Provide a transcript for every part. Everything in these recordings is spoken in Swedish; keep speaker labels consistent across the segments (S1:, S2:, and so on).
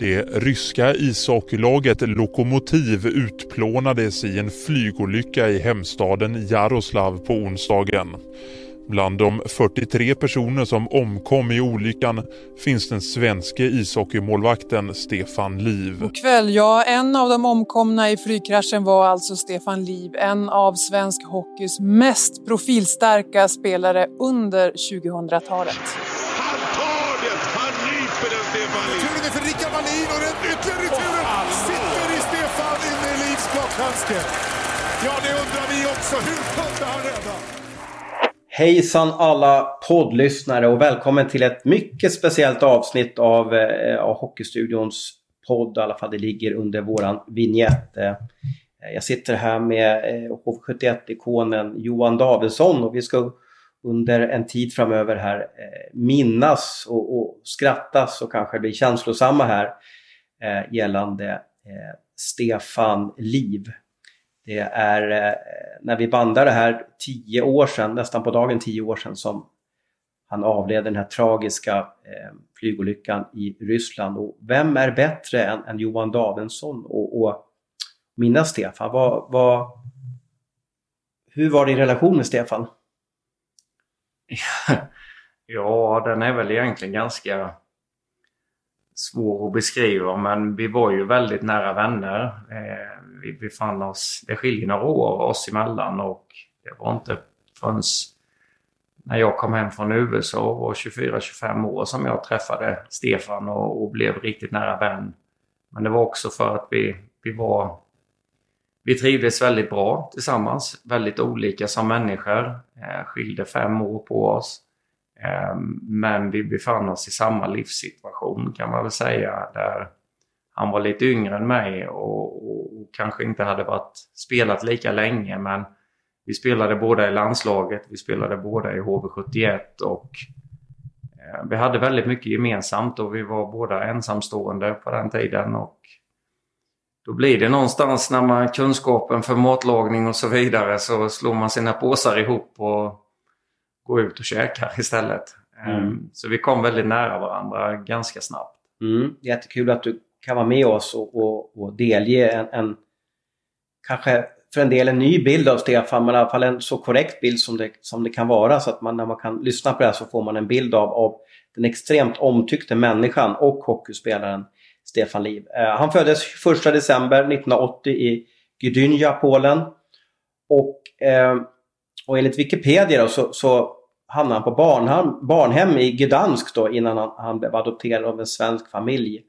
S1: Det ryska ishockeylaget Lokomotiv utplånades i en flygolycka i hemstaden Jaroslav på onsdagen. Bland de 43 personer som omkom i olyckan finns den svenske ishockeymålvakten Stefan Liv.
S2: God kväll. Ja, en av de omkomna i flygkraschen var alltså Stefan Liv, en av svensk hockeys mest profilstarka spelare under 2000-talet.
S3: I Ja, det undrar vi också. Hur kunde han rädda?
S4: Hejsan alla poddlyssnare och välkommen till ett mycket speciellt avsnitt av, eh, av Hockeystudions podd. I alla fall det ligger under våran vignett. Eh, jag sitter här med eh, HV71-ikonen Johan Davidsson och vi ska under en tid framöver här eh, minnas och, och skrattas och kanske bli känslosamma här eh, gällande eh, Stefan Liv. Det är eh, när vi bandar det här tio år sedan, nästan på dagen tio år sedan som han avled den här tragiska eh, flygolyckan i Ryssland. Och vem är bättre än, än Johan Davidsson och, och minnas Stefan? Vad, vad, hur var din relation med Stefan?
S5: Ja, den är väl egentligen ganska svår att beskriva men vi var ju väldigt nära vänner. Eh, vi befann oss, det skiljer några år oss emellan och det var inte förrän när jag kom hem från USA och var 24-25 år som jag träffade Stefan och, och, blev riktigt nära vän. Men det var också för att vi, vi var vi trivdes väldigt bra tillsammans, väldigt olika som människor. Eh, skilde fem år på oss. Ehm, men vi befann oss i samma livssituation kan man väl säga. Där han var lite yngre än mig och, och, och kanske inte hade varit, spelat lika länge. Men vi spelade båda i landslaget, vi spelade båda i HV71 och eh, vi hade väldigt mycket gemensamt och vi var båda ensamstående på den tiden. Och då blir det någonstans när man kunskapen för matlagning och så vidare så slår man sina påsar ihop och går ut och käkar istället. Mm. Ehm, så vi kom väldigt nära varandra ganska snabbt.
S4: Mm. Jättekul att du kan vara med oss och, och, och delge en, en, kanske för en del en ny bild av Stefan, men i alla fall en så korrekt bild som det, som det kan vara. Så att man, när man kan lyssna på det här så får man en bild av, av den extremt omtyckte människan och hockeyspelaren Stefan Liv. Eh, han föddes 1 december 1980 i Gdynia, Polen. Och, eh, och enligt Wikipedia då, så, så hamnade han på barnhem, barnhem i Gdansk då, innan han, han blev adopterad av en svensk familj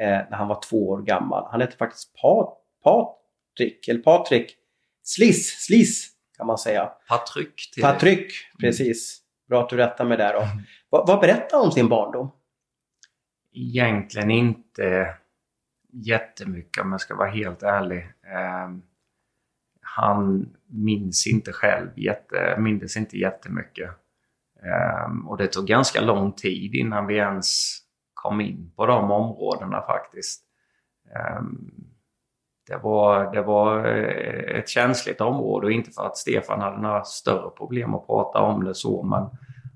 S4: eh, när han var två år gammal. Han hette faktiskt Pat, Patrik, eller Patrik Sliss, Sliss kan man säga.
S5: Patryck.
S4: Patryck, precis. Bra att du rättar mig där. Då. Mm. Vad, vad berättar om sin barndom?
S5: egentligen inte jättemycket om jag ska vara helt ärlig. Eh, han minns inte själv, jätte, minns inte jättemycket. Um, och det tog ganska lång tid innan vi ens kom in på de områdena faktiskt. Um, det var, det var eh, ett känsligt område och inte för att Stefan hade några större problem att prata om det så men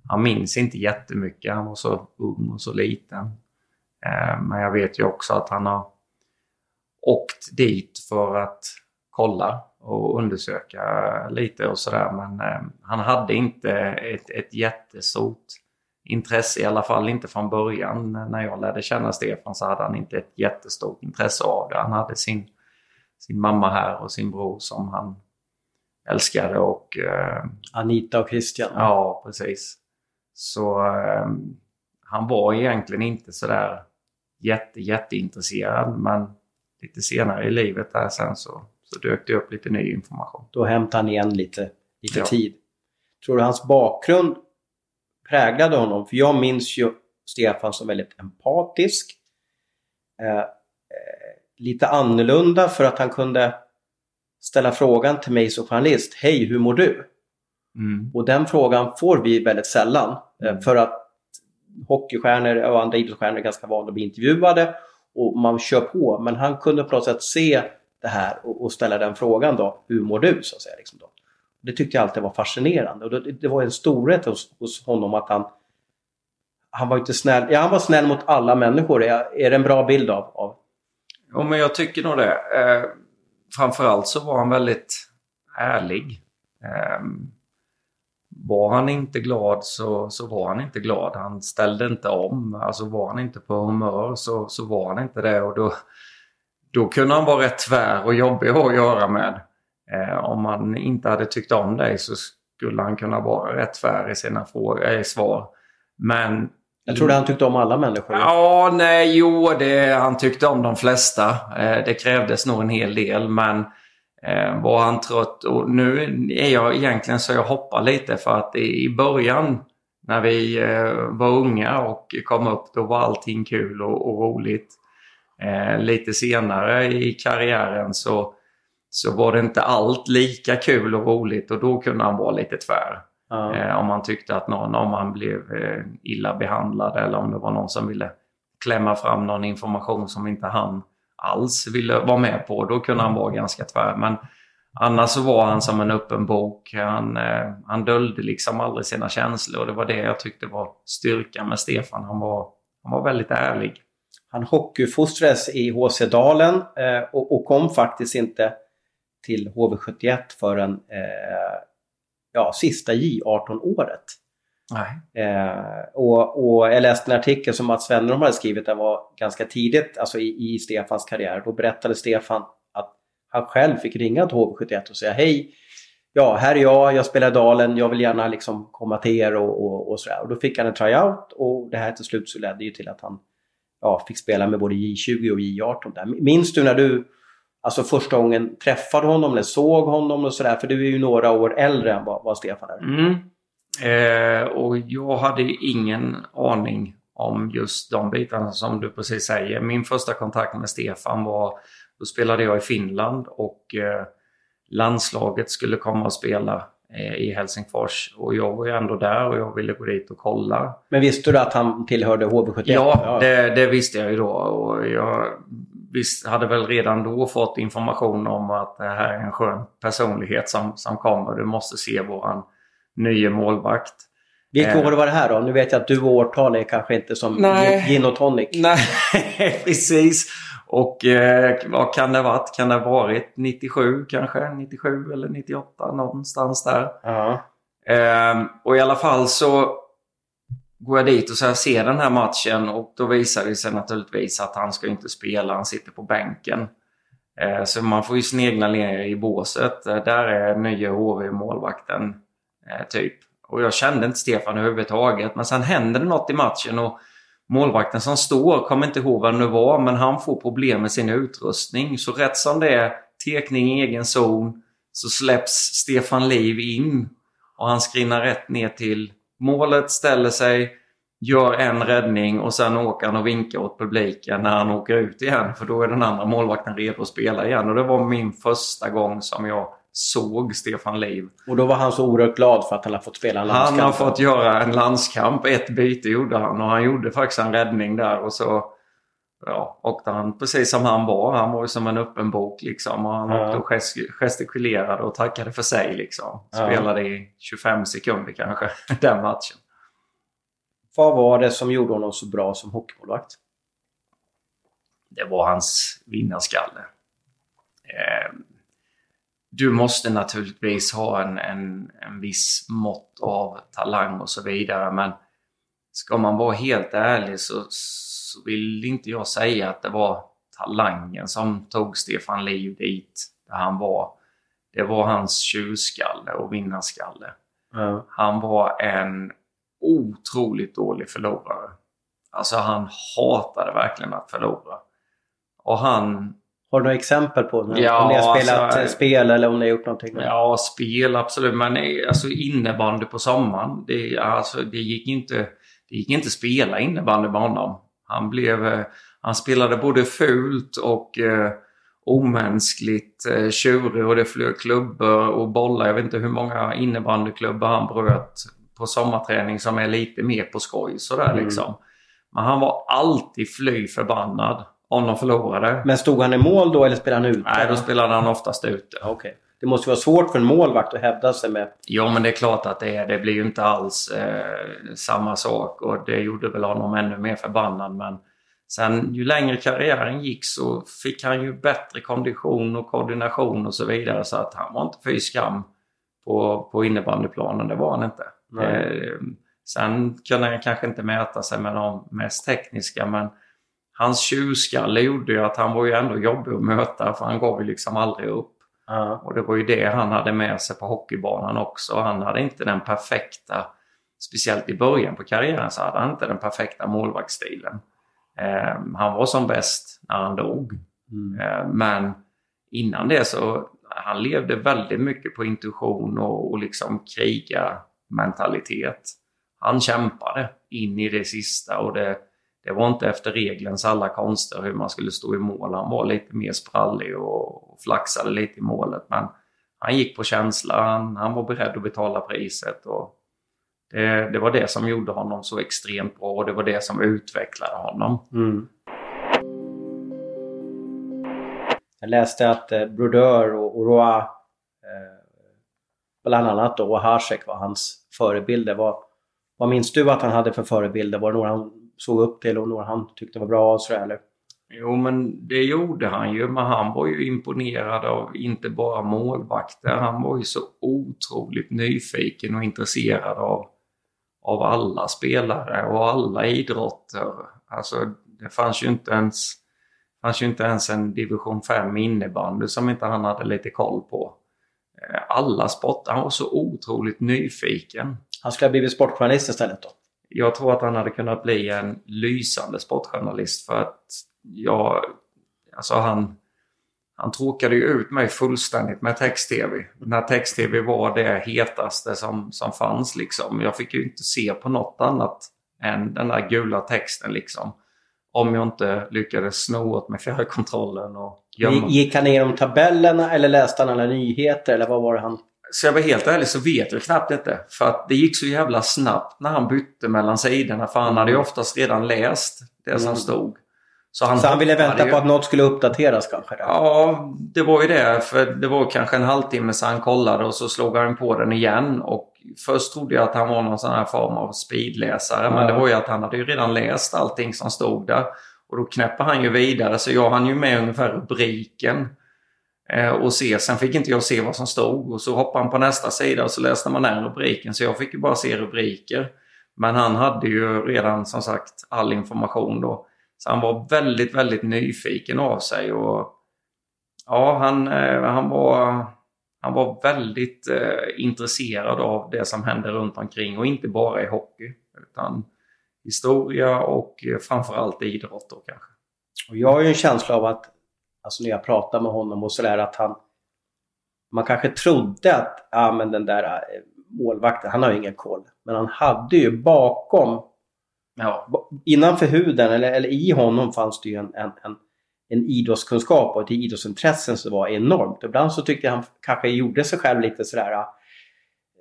S5: han minns inte jättemycket. Han var så ung och så liten. Ehm, men jag vet ju också att han har åkt dit för att kolla och undersöka lite och sådär. Men eh, han hade inte ett, ett jättestort intresse, i alla fall inte från början. När jag lärde känna Stefan så hade han inte ett jättestort intresse av det. Han hade sin, sin mamma här och sin bror som han älskade och... Eh,
S4: Anita och Christian.
S5: Ja, precis. Så eh, han var egentligen inte sådär jätte, jätteintresserad. Men lite senare i livet där sen så, så dök det upp lite ny information.
S4: Då hämtade han igen lite, lite ja. tid. Tror du hans bakgrund präglade honom? För jag minns ju Stefan som väldigt empatisk. eh, eh, lite annorlunda för att han kunde ställa frågan till mig som journalist. Hej, hur mår du?
S5: Mm.
S4: Och den frågan får vi väldigt sällan. eh,
S5: Mm.
S4: För att hockeystjärnor och andra idrottsstjärnor är ganska vana att bli intervjuade och man kör på. Men han kunde på något sätt se det här och, och ställa den frågan då. Hur mår du? Så att säga, liksom då. Det tyckte jag alltid var fascinerande. Och det, det var en storhet hos, hos honom att han han var inte snäll. Ja, han var snäll mot alla människor. Är, är det en bra bild av, av
S5: Ja, men jag tycker nog det. Eh, framförallt så var han väldigt ärlig. Eh, var han inte glad så, så var han inte glad. Han ställde inte om. Alltså var han inte på humör så, så var han inte det. Och då, då kunde han vara rätt tvär och jobbig att göra med. Eh, om man inte hade tyckt om dig så skulle han kunna vara rätt tvär i sina frågor, eh, svar. Men
S4: Jag trodde han tyckte om alla människor.
S5: Ja, nej, jo, det, han tyckte om de flesta. Eh, det krävdes nog en hel del, men eh, var han trött? Och nu är jag egentligen så jag hoppar lite för att i, i början när vi eh, var unga och kom upp, då var allting kul och, och roligt. Eh, lite senare i karriären så, så var det inte allt lika kul och roligt och då kunde han vara lite tvär.
S4: Ja.
S5: Eh, om man tyckte att någon, om man blev eh, illa behandlad eller om det var någon som ville klämma fram någon information som inte han alls ville vara med på. Då kunde han vara ganska tvär. Men annars så var han som en öppen bok. Han, eh, han döljde liksom aldrig sina känslor och det var det jag tyckte var styrkan med Stefan. Han var, han var väldigt ärlig.
S4: Han hockeyfostrades i HC Dalen eh, och, och kom faktiskt inte till HV71 förrän eh, ja, sista J18-året.
S5: Nej.
S4: Eh, och, och jag läste en artikel som Mats Wennerholm hade skrivit, den var ganska tidigt, alltså i, i Stefans karriär. Då berättade Stefan att han själv fick ringa till HV71 och säga hej, ja här är jag, jag spelar Dalen, jag vill gärna liksom komma till er och, och, och sådär. Och då fick han en tryout och det här till slut så ledde ju till att han ja, fick spela med både J20 och J18 där. Minns du när du Alltså första gången träffade honom eller såg honom och sådär? För du är ju några år äldre än vad, vad Stefan är.
S5: Mm. Eh, och jag hade ingen aning om just de bitarna som du precis säger. Min första kontakt med Stefan var, då spelade jag i Finland och eh, landslaget skulle komma och spela i Helsingfors. Och jag var ju ändå där och jag ville gå dit och kolla.
S4: Men visste du att han tillhörde HV71?
S5: Ja, det, det visste jag ju då. Och jag visst, hade väl redan då fått information om att det här är en skön personlighet som, som kommer. Du måste se våran nye målvakt.
S4: Vilka
S5: Eh.
S4: år var det här då? Nu vet jag att du och årtal är kanske inte som
S5: Nej.
S4: gin och tonic.
S5: Nej, precis. Och eh, vad kan det ha varit? Kan det ha varit 97 kanske? 97 eller 98 någonstans där.
S4: Ja.
S5: Ehm, och i alla fall så går jag dit och så här ser den här matchen och då visar det sig naturligtvis att han ska inte spela, han sitter på bänken. Eh, så man får ju snegla ner i båset. Eh, där är nya HV-målvakten eh, typ. Och jag kände inte Stefan överhuvudtaget. Men sen händer det något i matchen och målvakten som står, kommer inte ihåg vem det var, men han får problem med sin utrustning. Så rätt som det är, tekning i egen zon, så släpps Stefan Liv in. Och han skrinnar rätt ner till målet, ställer sig, gör en räddning och sen åker han och vinkar åt publiken när han åker ut igen. För då är den andra målvakten redo att spela igen. Och det var min första gång som jag såg Stefan Liv.
S4: Och då var han så oerhört glad för att han har fått spela en
S5: Han
S4: landskamp.
S5: har fått göra en landskamp. Ett byte gjorde han och han gjorde faktiskt en räddning där och så ja, åkte han precis som han var. Han var ju som en öppen bok liksom. Och han
S4: Ja.
S5: åkte och gest- gestikulerade och tackade för sig liksom.
S4: Ja.
S5: Spelade i 25 sekunder kanske den matchen.
S4: Vad var det som gjorde honom så bra som hockeymålvakt?
S5: Det var hans vinnarskalle. Eh, du måste naturligtvis ha en, en, en viss mått av talang och så vidare men ska man vara helt ärlig så, så vill inte jag säga att det var talangen som tog Stefan Liv dit där han var. Det var hans tjurskalle och vinnarskalle.
S4: Ja.
S5: Han var en otroligt dålig förlorare. Alltså han hatade verkligen att förlora. Och han...
S4: Har du några exempel på när,
S5: Ja,
S4: om ni har spelat
S5: alltså,
S4: spel eller om ni har gjort någonting?
S5: Ja, spel absolut. Men eh, alltså innebandy på sommaren. Det, alltså, det, gick inte, det gick inte spela innebandy med honom. Han blev... han spelade både fult och eh, omänskligt eh, tjurig och det flög klubbor och bollar. Jag vet inte hur många innebandyklubbar han bröt på sommarträning som är lite mer på skoj sådär mm. liksom. Men han var alltid fly förbannad om de förlorade.
S4: Men stod han i mål då eller spelade han ute?
S5: Nej, då spelade han oftast ute.
S4: Okay. Det måste vara svårt för en målvakt att hävda sig med...
S5: Ja, men det är klart att det är. Det blir ju inte alls eh, samma sak och det gjorde väl honom ännu mer förbannad. Men sen ju längre karriären gick så fick han ju bättre kondition och koordination och så vidare så att han var inte fy skam på, på innebandyplanen. Det var han inte. Eh, sen kunde han kanske inte mäta sig med de mest tekniska men hans tjurskalle gjorde ju att han var ju ändå jobbig att möta för han gav ju liksom aldrig upp. Uh. Och det var ju det han hade med sig på hockeybanan också. Han hade inte den perfekta, speciellt i början på karriären så hade han inte den perfekta målvaktsstilen. Eh, han var som bäst när han dog. Mm. Eh, men innan det så han levde väldigt mycket på intuition och, och liksom krigarmentalitet. Han kämpade in i det sista och det, det var inte efter regelns alla konster hur man skulle stå i mål. Han var lite mer sprallig och, flaxade lite i målet. Men han gick på känsla. Han, han var beredd att betala priset. Och det, det, var det som gjorde honom så extremt bra och det var det som utvecklade honom. Mm.
S4: Jag läste att eh, Brodeur och, och Roa, eh, bland annat då, och Hasek var hans förebilder. Vad, vad minns du att han hade för förebilder? Var det några han såg upp till och några han tyckte var bra? Och sådär, eller?
S5: Jo, men det gjorde han ju. Men han var ju imponerad av inte bara målvakter. Han var ju så otroligt nyfiken och intresserad av, av alla spelare och alla idrotter. Alltså, det fanns ju inte ens, fanns ju inte ens en division 5 innebandy som inte han hade lite koll på. Eh, alla sporter. Han var så otroligt nyfiken.
S4: Han skulle ha blivit sportjournalist istället då?
S5: Jag tror att han hade kunnat bli en lysande sportjournalist för att jag, alltså han, han tråkade ju ut mig fullständigt med text-tv. När text-tv var det hetaste som, som fanns liksom. Jag fick ju inte se på något annat än den där gula texten liksom. Om jag inte lyckades sno åt mig fjärrkontrollen och
S4: gömma. Gick han igenom tabellerna eller läste han alla nyheter eller vad var det han
S5: så jag var helt ärlig så vet jag knappt inte. För att det gick så jävla snabbt när han bytte mellan sidorna. För han hade ju oftast redan läst det som mm. stod.
S4: Så han, så han ville vänta ju... på att något skulle uppdateras kanske? Där.
S5: Ja, det var ju det. För det var kanske en halvtimme så han kollade och så slog han på den igen. Och först trodde jag att han var någon sån här form av speedläsare. Men det var ju att han hade ju redan läst allting som stod där. Och då knäpper han ju vidare så jag hann ju med ungefär rubriken. Eh, och se. Sen fick inte jag se vad som stod och så hoppade han på nästa sida och så läste man den rubriken. Så jag fick ju bara se rubriker. Men han hade ju redan som sagt all information då. Så han var väldigt, väldigt nyfiken av sig. Och ja, han, eh, han, var, han var väldigt eh, intresserad av det som hände runt omkring och inte bara i hockey. Utan historia och eh, framförallt idrott då kanske.
S4: Och jag har ju en känsla av att alltså när jag pratar med honom och sådär att han man kanske trodde att ja, men den där eh, målvakten, han har ju ingen koll. Men han hade ju bakom, ja. innanför huden eller, eller i honom fanns det ju en, en, en, en idrottskunskap och ett idrottsintresse som var enormt. Ibland så tyckte jag han kanske gjorde sig själv lite sådär,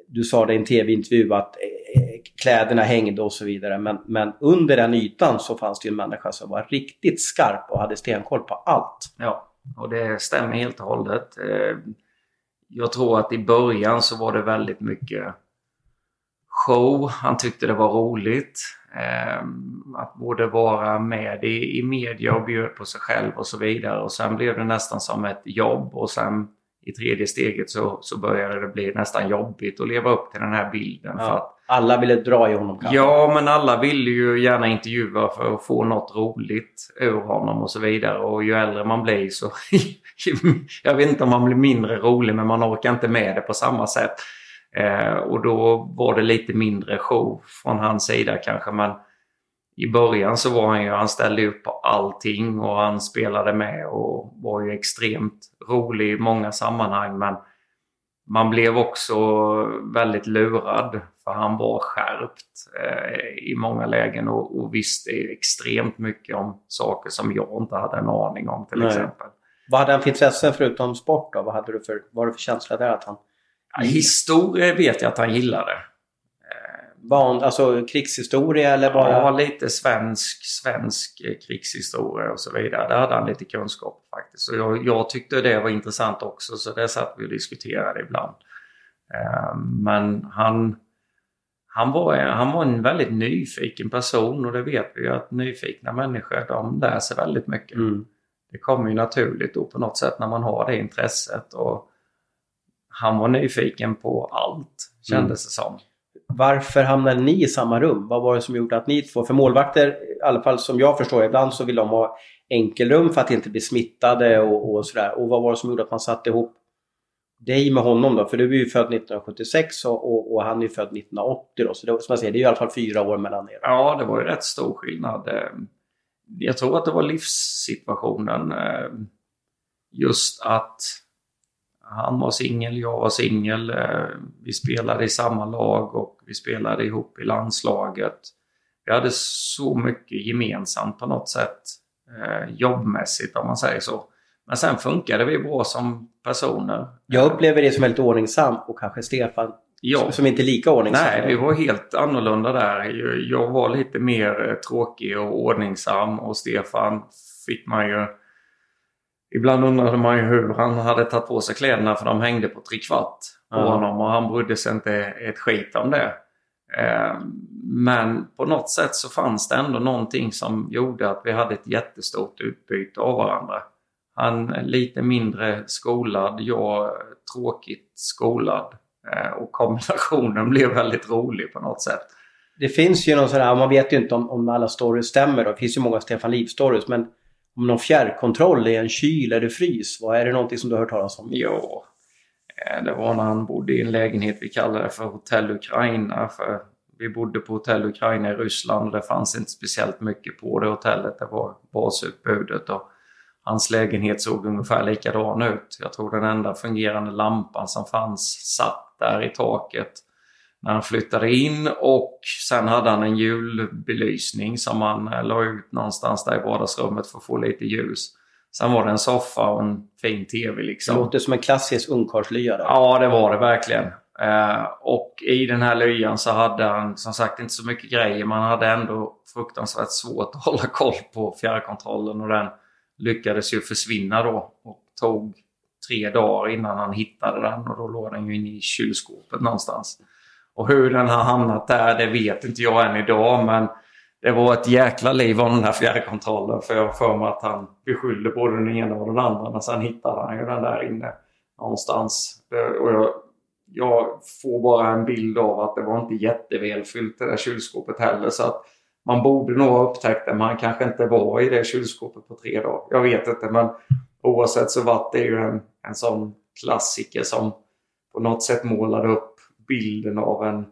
S4: du sa det i en tv-intervju att eh, kläderna hängde och så vidare. Men, men under den ytan så fanns det ju en människa som var riktigt skarp och hade stenkoll på allt.
S5: Ja, och det stämmer helt och hållet. Eh, jag tror att i början så var det väldigt mycket show. Han tyckte det var roligt. Eh, att både vara med i, i media och bjuda på sig själv och så vidare. Och sen blev det nästan som ett jobb och sen i tredje steget så, så började det bli nästan jobbigt att leva upp till den här bilden. Ja. För att,
S4: alla ville dra i honom kanske?
S5: Ja, men alla ville ju gärna intervjua för att få något roligt ur honom och så vidare. Och ju äldre man blir så... jag vet inte om man blir mindre rolig, men man orkar inte med det på samma sätt. Eh, och då var det lite mindre show från hans sida kanske. Men i början så var han ju, han ställde upp på allting och han spelade med och var ju extremt rolig i många sammanhang. Men man blev också väldigt lurad. För han var skärpt eh, i många lägen och, och visste extremt mycket om saker som jag inte hade en aning om till
S4: Nej.
S5: exempel.
S4: Vad hade han för intressen förutom sport då? Vad hade du för, vad det för känsla där att han...
S5: Ja, historia vet jag att han gillade.
S4: Van, alltså krigshistoria eller bara...
S5: Ja, lite svensk, svensk eh, krigshistoria och så vidare. Där hade han lite kunskap faktiskt. Och jag, jag tyckte det var intressant också så det satt vi och diskuterade ibland. Eh, Men han, han, var, han var en väldigt nyfiken person och det vet vi ju att nyfikna människor de lär sig väldigt mycket.
S4: Mm.
S5: Det kommer ju naturligt då på något sätt när man har det intresset. Och han var nyfiken på allt kändes det som.
S4: Varför hamnade ni i samma rum? Vad var det som gjorde att ni två... För målvakter, i alla fall som jag förstår ibland så vill de ha enkelrum för att inte bli smittade och, och sådär. Och vad var det som gjorde att man satte ihop dig med honom då? För du är ju född 1976 och, och, och han är ju född 1980 då. Så det, som jag säger, det är i alla fall fyra år mellan er.
S5: Ja, det var ju rätt stor skillnad. Eh, jag tror att det var livssituationen. Eh, just att han var singel, jag var singel. Eh, vi spelade i samma lag och vi spelade ihop i landslaget. Vi hade så mycket gemensamt på något sätt. Jobbmässigt om man säger så. Men sen funkade vi bra som personer.
S4: Jag upplever det som väldigt ordningsam och kanske Stefan
S5: Ja.
S4: som inte är lika ordningsam.
S5: Nej, vi var helt annorlunda där. Jag- var lite mer eh, tråkig och ordningsam och Stefan fick man ju... Ibland undrade man ju hur han hade tagit på sig kläderna för de hängde på trekvart på
S4: Ja.
S5: honom och han brydde sig inte ett skit om det. Eh, Men på något sätt så fanns det ändå någonting som gjorde att vi hade ett jättestort utbyte av varandra. Han lite mindre skolad, jag tråkigt skolad. Eh, Och kombinationen blev väldigt rolig på något sätt.
S4: Det finns ju någon sån här, man vet ju inte om, om alla stories stämmer. Det finns ju många Stefan Liv-stories. Men om någon fjärrkontroll i en kyl eller frys, vad är det någonting som du har hört talas om?
S5: Ja, eh, det var när han bodde i en lägenhet vi kallade för Hotell Ukraina. För vi bodde på Hotell Ukraina i Ryssland och det fanns inte speciellt mycket på det hotellet. Det var basutbudet och hans lägenhet såg ungefär likadan ut. Jag tror den enda fungerande lampan som fanns satt där i taket när han flyttade in och sen hade han en julbelysning som han eh, la ut någonstans där i vardagsrummet för att få lite ljus. Sen var det en soffa och en fin TV
S4: Det
S5: liksom.
S4: låter som en klassisk ungkarlslya.
S5: Ja, det var det verkligen. Eh, och i den här lyan så hade han som sagt inte så mycket grejer. Man hade ändå fruktansvärt svårt att hålla koll på fjärrkontrollen och den lyckades ju försvinna då. Och tog tre dagar innan han hittade den och då låg den ju inne i kylskåpet någonstans. Och hur den har hamnat där, det vet inte jag än idag men det var ett jäkla liv om den här fjärrkontrollen för jag har för mig att han beskyllde både den ena och den andra men sen hittade han ju den där inne någonstans. Och jag, jag får bara en bild av att det var inte jättevälfyllt det där kylskåpet heller så att man borde nog ha upptäckt det men han kanske inte var i det kylskåpet på tre dagar. Jag vet inte men oavsett så var det ju en, en sån klassiker som på något sätt målade upp bilden av en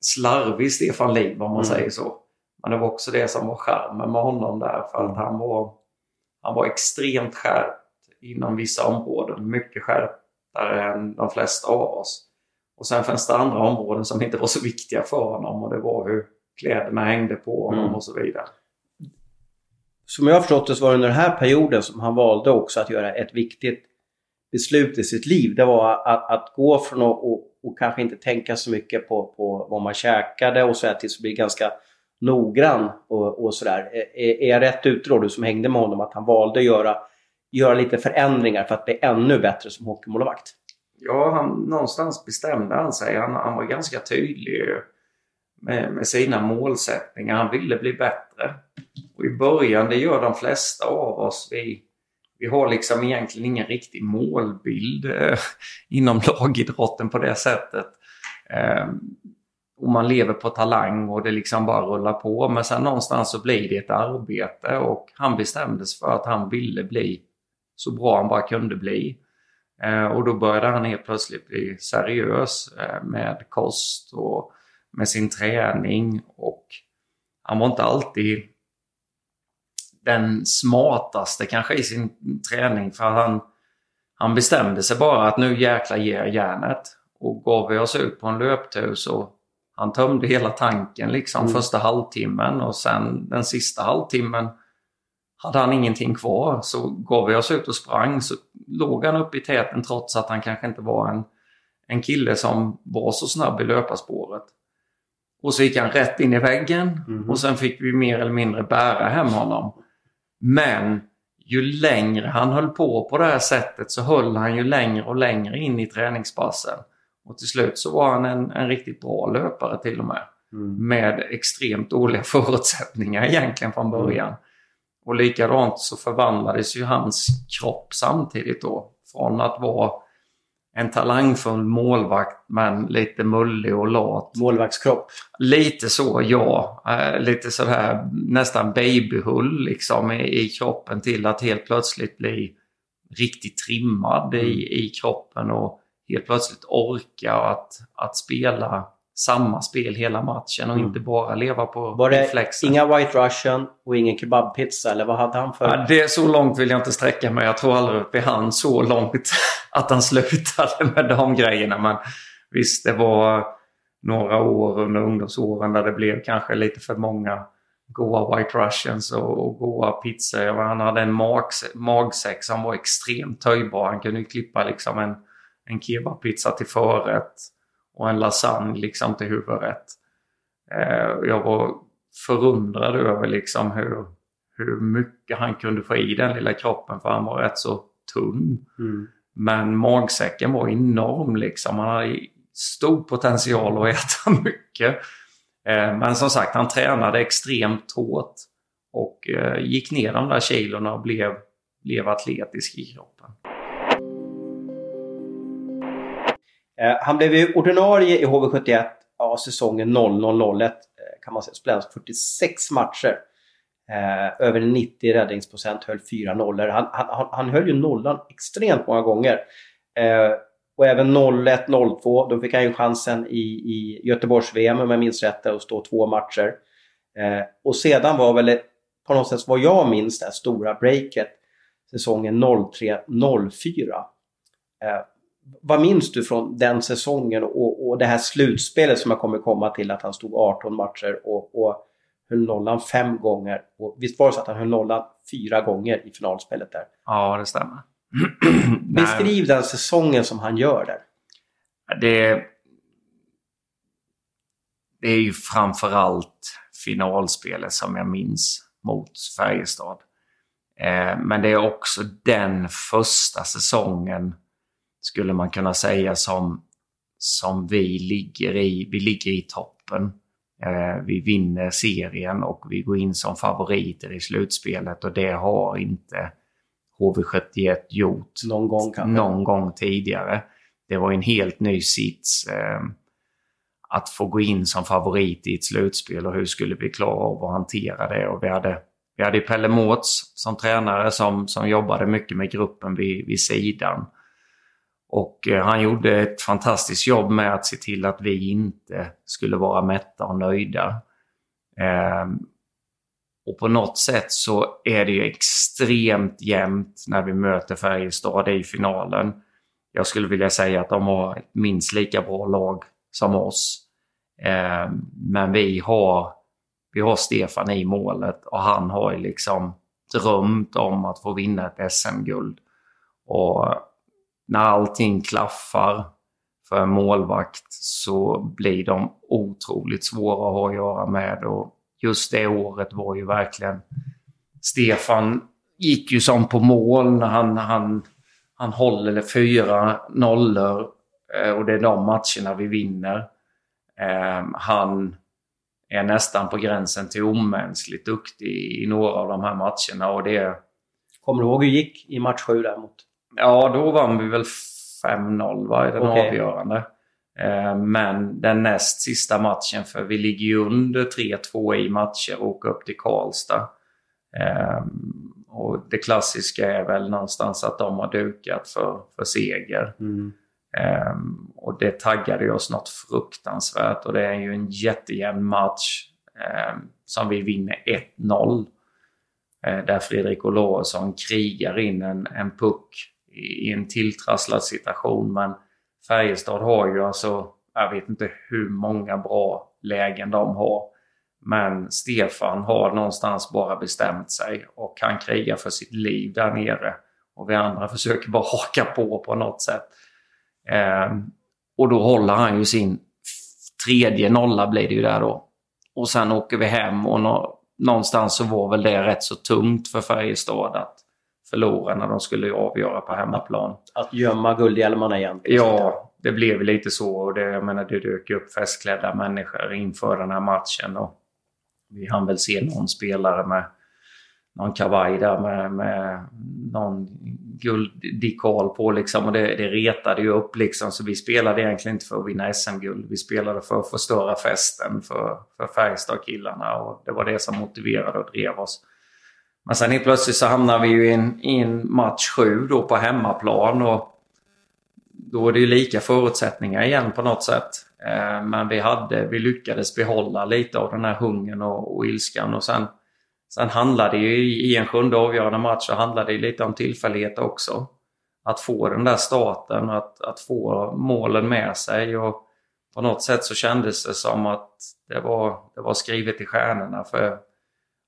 S5: slarvig Stefan Liv om man
S4: Mm.
S5: säger så. Men det var också det som var charmen med honom där för att han var, han var extremt skärpt inom vissa områden. Mycket skärptare än de flesta av oss. Och sen fanns det andra områden som inte var så viktiga för honom och det var hur kläderna hängde på honom
S4: Mm.
S5: och så vidare.
S4: Som jag har förstått det så var det under den här perioden som han valde också att göra ett viktigt beslut i sitt liv. Det var att, att gå från att och, och kanske inte tänka så mycket på, på vad man käkade och så här till att bli ganska noggrann och, och sådär. Är, är jag rätt ute då, du som hängde med honom, att han valde att göra, göra lite förändringar för att bli ännu bättre som hockeymålvakt?
S5: Ja, han, någonstans bestämde han sig. Han, han var ganska tydlig med, med sina målsättningar. Han ville bli bättre. Och i början, det gör de flesta av oss, vi, vi har liksom egentligen ingen riktig målbild eh, inom lagidrotten på det sättet. Eh, och man lever på talang och det liksom bara rullar på. Men sen någonstans så blir det ett arbete och han bestämde sig för att han ville bli så bra han bara kunde bli. Eh, och då började han helt plötsligt bli seriös eh, med kost och med sin träning. Och han var inte alltid den smartaste kanske i sin träning för han, han bestämde sig bara att nu jäkla ger jag järnet. och gav vi oss ut på en löptur så han tömde hela tanken liksom mm. första halvtimmen och sen den sista halvtimmen hade han ingenting kvar. Så gav vi oss ut och sprang så låg han uppe i täten trots att han kanske inte var en, en kille som var så snabb i löparspåret. Och så gick han rätt in i väggen mm. och sen fick vi mer eller mindre bära hem honom. Men ju längre han höll på på det här sättet så höll han ju längre och längre in i träningspassen. Och till slut så var han en, en riktigt bra löpare till och med. Mm. Med extremt dåliga förutsättningar egentligen från början. Mm. Och likadant så förvandlades ju hans kropp samtidigt då. Från att vara en talangfull målvakt men lite mullig och lat.
S4: Målvaktskropp?
S5: Lite så, ja. Eh, lite sådär nästan babyhull liksom i, i, kroppen till att helt plötsligt bli riktigt trimmad mm. i, i kroppen och helt plötsligt orka att, att spela samma spel hela matchen och mm. inte bara leva på
S4: Var det reflexen. inga White Russian och ingen kebabpizza eller vad hade han för?
S5: Ja, det Så långt vill jag inte sträcka mig. Jag tror aldrig vi hann så långt att han slutade med de grejerna. Men visst, det var några år under ungdomsåren där det blev kanske lite för många goa White Russians och, och goa pizzor. Han hade en magsäck som var extremt töjbar. Han kunde klippa liksom en, en kebabpizza till förrätt och en lasagne liksom till huvudrätt. Eh, jag var förundrad över liksom hur, hur mycket han kunde få i den lilla kroppen för han var rätt så tunn. Mm. Men magsäcken var enorm liksom. Han hade stor potential att äta mycket. Eh, men som sagt, han tränade extremt hårt och eh, gick ner de där kilorna och blev, blev atletisk i kroppen.
S4: Eh, han blev ju ordinarie i HV71 ja, säsongen 00-01 eh, kan man säga. Spelade alltså 46 matcher. Eh, över 90 räddningsprocent, höll 4 nollor. Han, han, han höll ju nollan extremt många gånger. Eh, och även 01-02, då fick han ju chansen i, i Göteborgs-VM om jag minns rätt, att stå två matcher. Eh, och sedan var väl på något sätt vad jag minns det stora breaket säsongen 03-04. Eh, vad minns du från den säsongen och, och det här slutspelet som jag kommer komma till att han stod 18 matcher och, och höll nollan fem gånger. Och visst var det så att han höll nollan fyra gånger i finalspelet där?
S5: Ja, det stämmer.
S4: Beskriv den säsongen som han gör där.
S5: Det, det är ju framförallt finalspelet som jag minns mot Färjestad. Eh, men det är också den första säsongen skulle man kunna säga som, som vi ligger i. Vi ligger i toppen. Eh, vi vinner serien och vi går in som favoriter i slutspelet och det har inte HV71 gjort
S4: någon gång,
S5: någon gång tidigare. Det var en helt ny sits. Eh, att få gå in som favorit i ett slutspel och hur skulle vi klara av att hantera det? Och vi hade, vi hade Pelle Mårts som tränare som, som jobbade mycket med gruppen vid, vid sidan. Och eh, han gjorde ett fantastiskt jobb med att se till att vi inte skulle vara mätta och nöjda. Ehm, och på något sätt så är det ju extremt jämnt när vi möter Färjestad i finalen. Jag skulle vilja säga att de har ett minst lika bra lag som oss. Ehm, men vi har, vi har Stefan i målet och han har ju liksom drömt om att få vinna ett SM-guld. Och när allting klaffar för en målvakt så blir de otroligt svåra att ha att göra med. Och just det året var ju verkligen... Stefan gick ju som på mål när han, han, han håller fyra nollor eh, och det är de matcherna vi vinner. Ehm, han är nästan på gränsen till omänskligt duktig i några av de här matcherna. Och det...
S4: Kommer du ihåg hur det gick i match 7 där mot
S5: Ja, då vann vi väl 5-0 va, i den okay. avgörande. Eh, men den näst sista matchen, för vi ligger ju under 3-2 i matcher och åker upp till Karlstad. Eh, och det klassiska är väl någonstans att de har dukat för, för seger. Mm. Um, och det taggade oss något fruktansvärt och det är ju en jättejämn match um, som vi vinner 1-0. Uh, där Fredrik Olausson krigar in en, en puck i en tilltrasslad situation men Färjestad har ju alltså, jag vet inte hur många bra lägen de har. Men Stefan har någonstans bara bestämt sig och han krigar för sitt liv där nere. Och vi andra försöker bara haka på på något sätt. Eh, och då håller han ju sin tredje nolla blir det ju där då. Och sen åker vi hem och nå någonstans så var väl det rätt så tungt för Färjestad att förlora när de skulle avgöra på hemmaplan.
S4: Att gömma guldhjälmarna igen?
S5: Ja, det blev lite så. Och det, jag menar, det dök upp festklädda människor inför den här matchen. Och vi hann väl se någon spelare med någon kavaj där med, med någon gulddekal på liksom och det, det retade ju upp liksom så vi spelade egentligen inte för att vinna SM-guld. Vi spelade för att förstöra festen för, för Färjestad-killarna och det var det som motiverade och drev oss. Men sen helt plötsligt så hamnar vi ju i en, i en match 7 då på hemmaplan och då är det ju lika förutsättningar igen på något sätt. Eh, men vi, hade, vi lyckades behålla lite av den här hungern och, och ilskan och sen Sen handlar det ju i en sjunde avgörande match så handlar det lite om tillfällighet också. Att få den där starten, att, att få målen med sig och på något sätt så kändes det som att det var, det var skrivet i stjärnorna. För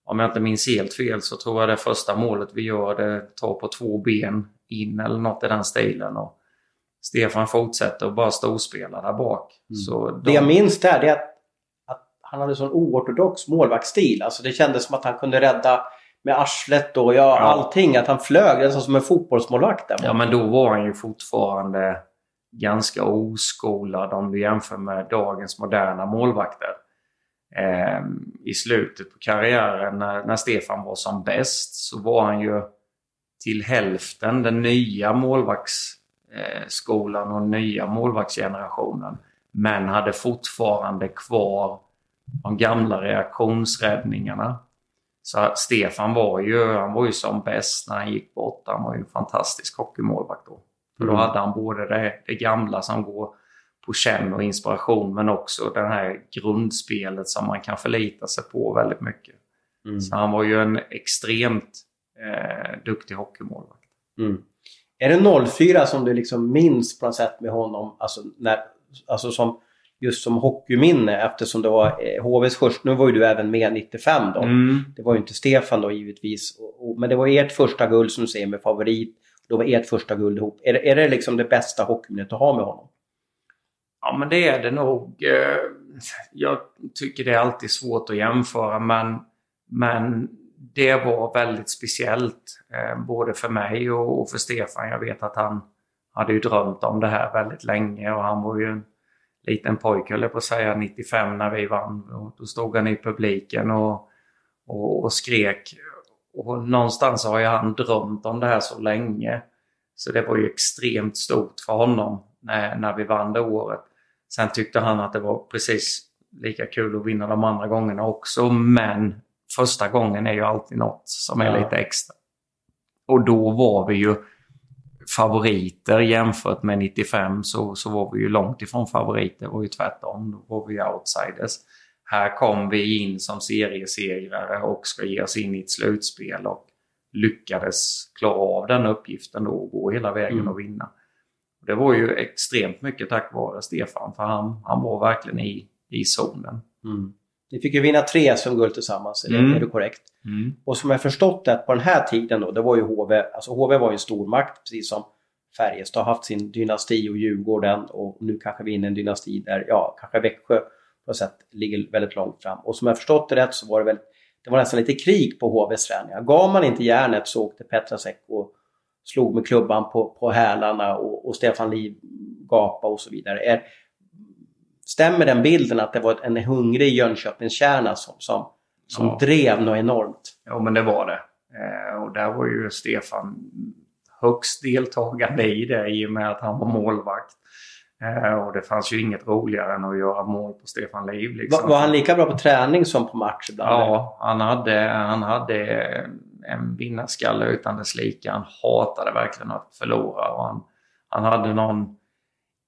S5: om jag inte minns helt fel så tror jag det första målet vi gör det tar på två ben in eller något i den stilen. Och Stefan fortsätter att bara storspela där bak. Mm. Så
S4: de... Det jag minns där är att han hade sån oortodox målvaktsstil. Alltså det kändes som att han kunde rädda med arslet och ja, ja. allting. Att han flög nästan som en fotbollsmålvakt. Där.
S5: Ja, men då var han ju fortfarande ganska oskolad om du jämför med dagens moderna målvakter. Eh, I slutet på karriären när, när Stefan var som bäst så var han ju till hälften den nya målvaktsskolan och nya målvaktsgenerationen. Men hade fortfarande kvar de gamla reaktionsräddningarna. Så Stefan var ju, han var ju som bäst när han gick bort. Han var ju en fantastisk hockeymålvakt då. För då mm. hade han både det, det gamla som går på känn och inspiration men också det här grundspelet som man kan förlita sig på väldigt mycket. Mm. Så han var ju en extremt eh, duktig hockeymålvakt.
S4: Mm. Är det 04 som du liksom minns på något sätt med honom? Alltså, när, alltså som just som hockeyminne eftersom det var eh, HVs första, nu var ju du även med 95 då. Mm. Det var ju inte Stefan då givetvis. Och, och, men det var ert första guld som du säger med favorit. Det var ert första guld ihop. Är, är det liksom det bästa hockeyminnet att ha med honom?
S5: Ja men det är det nog. Eh, jag tycker det är alltid svårt att jämföra men, men det var väldigt speciellt. Eh, både för mig och för Stefan. Jag vet att han hade ju drömt om det här väldigt länge och han var ju en liten pojke, höll jag på att säga, 95 när vi vann. Och då stod han i publiken och, och, och skrek. Och någonstans har ju han drömt om det här så länge. Så det var ju extremt stort för honom när, när vi vann det året. Sen tyckte han att det var precis lika kul att vinna de andra gångerna också. Men första gången är ju alltid något som är ja. lite extra. Och då var vi ju favoriter jämfört med 95 så, så var vi ju långt ifrån favoriter. Det var ju tvärtom. Då var vi outsiders. Här kom vi in som seriesegrare och ska ge oss in i ett slutspel och lyckades klara av den uppgiften då och gå hela vägen mm. och vinna. Det var ju extremt mycket tack vare Stefan för han, han var verkligen i, i zonen.
S4: Mm. Ni fick ju vinna tre SM-guld tillsammans, är, mm. är det korrekt? Mm. Och som jag förstått det på den här tiden då, det var ju HV, alltså HV var ju en stormakt precis som Färjestad har haft sin dynasti och Djurgården och nu kanske vi är inne i en dynasti där, ja, kanske Växjö på något sätt ligger väldigt långt fram. Och som jag förstått det rätt så var det väl, det var nästan lite krig på HVs träningar. Gav man inte järnet så åkte Petrasek och slog med klubban på, på hälarna och, och Stefan Liv gapa och så vidare. Är, stämmer den bilden att det var en hungrig Jönköpingskärna som, som, som ja. drev något enormt?
S5: Ja, men det var det. Eh, och där var ju Stefan högst deltagande i det i och med att han var målvakt. Eh, och det fanns ju inget roligare än att göra mål på Stefan Liv. Liksom.
S4: Var, var, han lika bra på träning som på match ibland?
S5: Ja, han hade, han hade en vinnarskalle utan dess like. Han hatade verkligen att förlora. Och han, han hade någon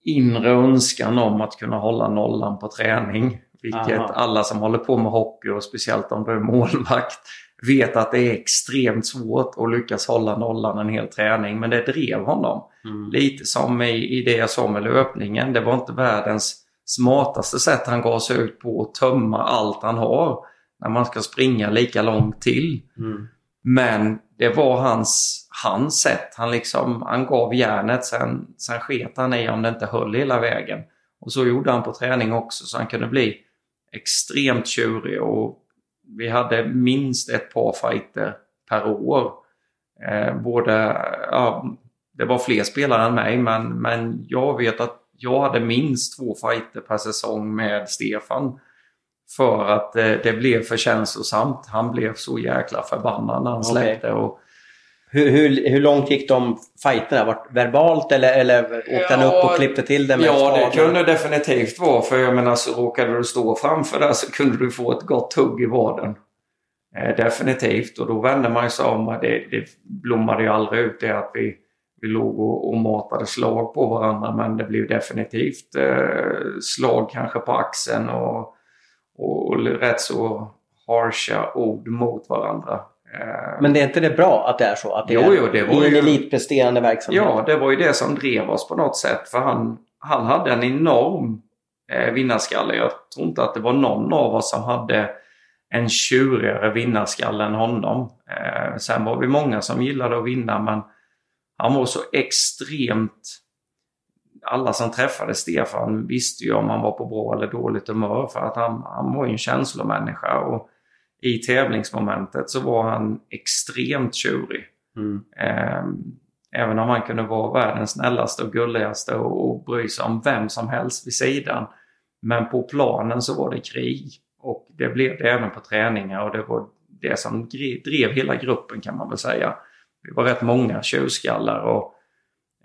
S5: inre önskan om att kunna hålla nollan på träning. Vilket Aha. alla som håller på med hockey och speciellt om du är målvakt vet att det är extremt svårt att lyckas hålla nollan en hel träning. Men det drev honom. Mm. Lite som i, i det jag sa med löpningen. Det var inte världens smartaste sätt han gav sig ut på att tömma allt han har när man ska springa lika långt till. Mm. Men det var hans, hans sätt. Han, liksom, han gav järnet, sen, sen sket han i om det inte höll hela vägen. Och så gjorde han på träning också så han kunde bli extremt tjurig och vi hade minst ett par fighter per år. Eh, både, ja, det var fler spelare än mig men, men jag vet att jag hade minst två fighter per säsong med Stefan. För att eh, det blev för känslosamt. Han blev så jäkla förbannad när han släppte. Okay. Och,
S4: hur, hur, hur långt gick de fighterna? Var verbalt eller, eller åkte han upp och klippte till det med
S5: Ja, det kunde definitivt vara. För jag menar, så råkade du stå framför där så kunde du få ett gott hugg i vaden. Eh, definitivt. Och då vände man sig om. Det, det blommade ju aldrig ut det att vi, vi låg och, och matade slag på varandra. Men det blev definitivt eh, slag kanske på axeln och, och, och rätt så harsha ord mot varandra.
S4: Eh, Men det är inte det bra att det är så? Att det
S5: jo,
S4: är
S5: jo, det var
S4: en ju, elitpresterande verksamhet?
S5: Ja, det var ju det som drev oss på något sätt. För han, han hade en enorm eh, vinnarskalle. Jag tror inte att det var någon av oss som hade en tjurigare vinnarskalle än honom. Eh, sen var vi många som gillade att vinna men han var så extremt... Alla som träffade Stefan visste ju om han var på bra eller dåligt humör för att han, han var ju en känslomänniska. Och, i tävlingsmomentet så var han extremt tjurig. Mm. Ehm, även om han kunde vara världens snällaste och gulligaste och, och bry sig om vem som helst vid sidan. Men på planen så var det krig. Och det blev det även på träningar och det var det som drev hela gruppen kan man väl säga. Vi var rätt många tjurskallar och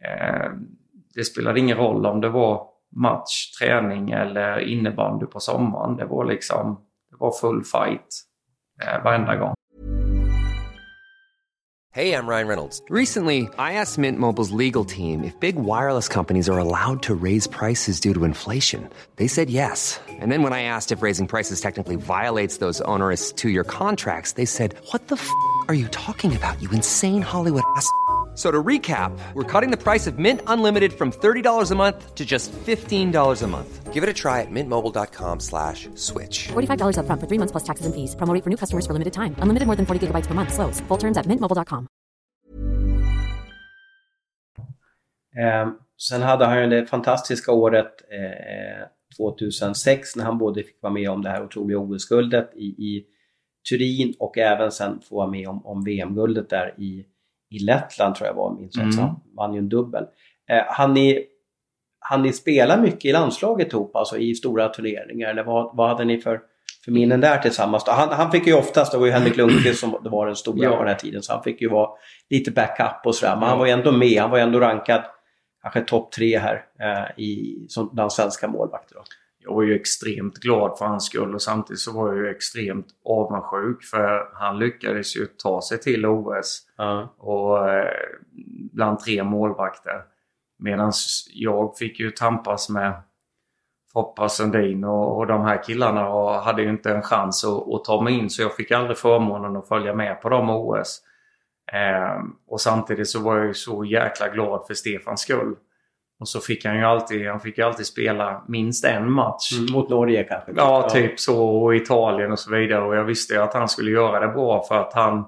S5: eh, det spelade ingen roll om det var match, träning eller innebandy på sommaren. Det var liksom det var full fight eh, varenda gång.
S6: Hej, jag Ryan Reynolds. Recently, I asked Mint Mobile's legal team if big wireless companies are allowed to raise prices due to inflation. They said yes. And then when I asked if raising prices technically violates those onerous two-year contracts, they said, "What the f*** are you talking about? You insane Hollywood ass." So to recap, we're cutting the price of Mint Unlimited from $30 a month to just $15 a month. Give it a try at mintmobile.com slash switch.
S7: $45 up front for three months plus taxes and fees. Promo for new customers for limited time. Unlimited more than 40 gigabytes per month. Slows. Full terms at mintmobile.com.
S4: Eh, sen hade han ju det fantastiska året eh, 2006 när han både fick vara med om det här otroliga OS-guldet i, i Turin och även sen få vara med om, om VM-guldet där i i Lettland tror jag var, minns. Mm. Han vann ju en dubbel. Eh, han, ni, han ni spela mycket i landslaget ihop, alltså i stora turneringar? Eller vad, vad hade ni för, för minnen där tillsammans? Han, han fick ju oftast, det var ju Henrik Lundqvist som det var den stora ja. på den här tiden, så han fick ju vara lite backup och sådär. Men han var ju ändå med, han var ju ändå rankad kanske topp tre här eh, i, som bland svenska målvakter. Då
S5: jag var ju extremt glad för hans skull och samtidigt så var jag ju extremt avundsjuk för han lyckades ju ta sig till OS uh. och eh, bland tre målvakter. Medan jag fick ju tampas med Foppa Sundin och, och de här killarna och hade ju inte en chans att, att, ta mig in så jag fick aldrig förmånen att följa med på de OS. Eh, och samtidigt så var jag ju så jäkla glad för Stefans skull. Och så fick han ju alltid, han fick alltid spela minst en match.
S4: Mm, mot Norge kanske?
S5: Ja, typ så. Och Italien och så vidare. Och jag visste ju att han skulle göra det bra för att han,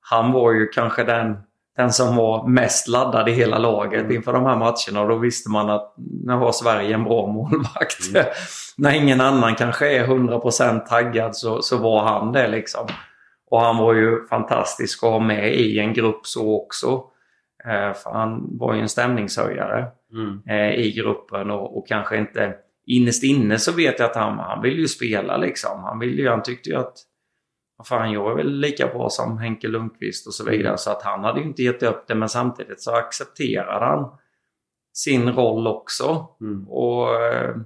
S5: han var ju kanske den, den som var mest laddad i hela laget mm. inför de här matcherna. Och då visste man att nu har Sverige en bra målvakt. Mm. När ingen annan kanske är 100% taggad så, så var han det liksom. Och han var ju fantastisk att ha med i en grupp så också. Eh, för han var ju en stämningshöjare mm. Eh, i gruppen och, och, kanske inte innerst inne så vet jag att han, han vill ju spela liksom. Han, vill ju, han tyckte ju att fan, jag är väl lika bra som Henke Lundqvist och så vidare. Mm. Så att han hade ju inte gett upp det men samtidigt så accepterade han sin roll också. Mm. Och eh,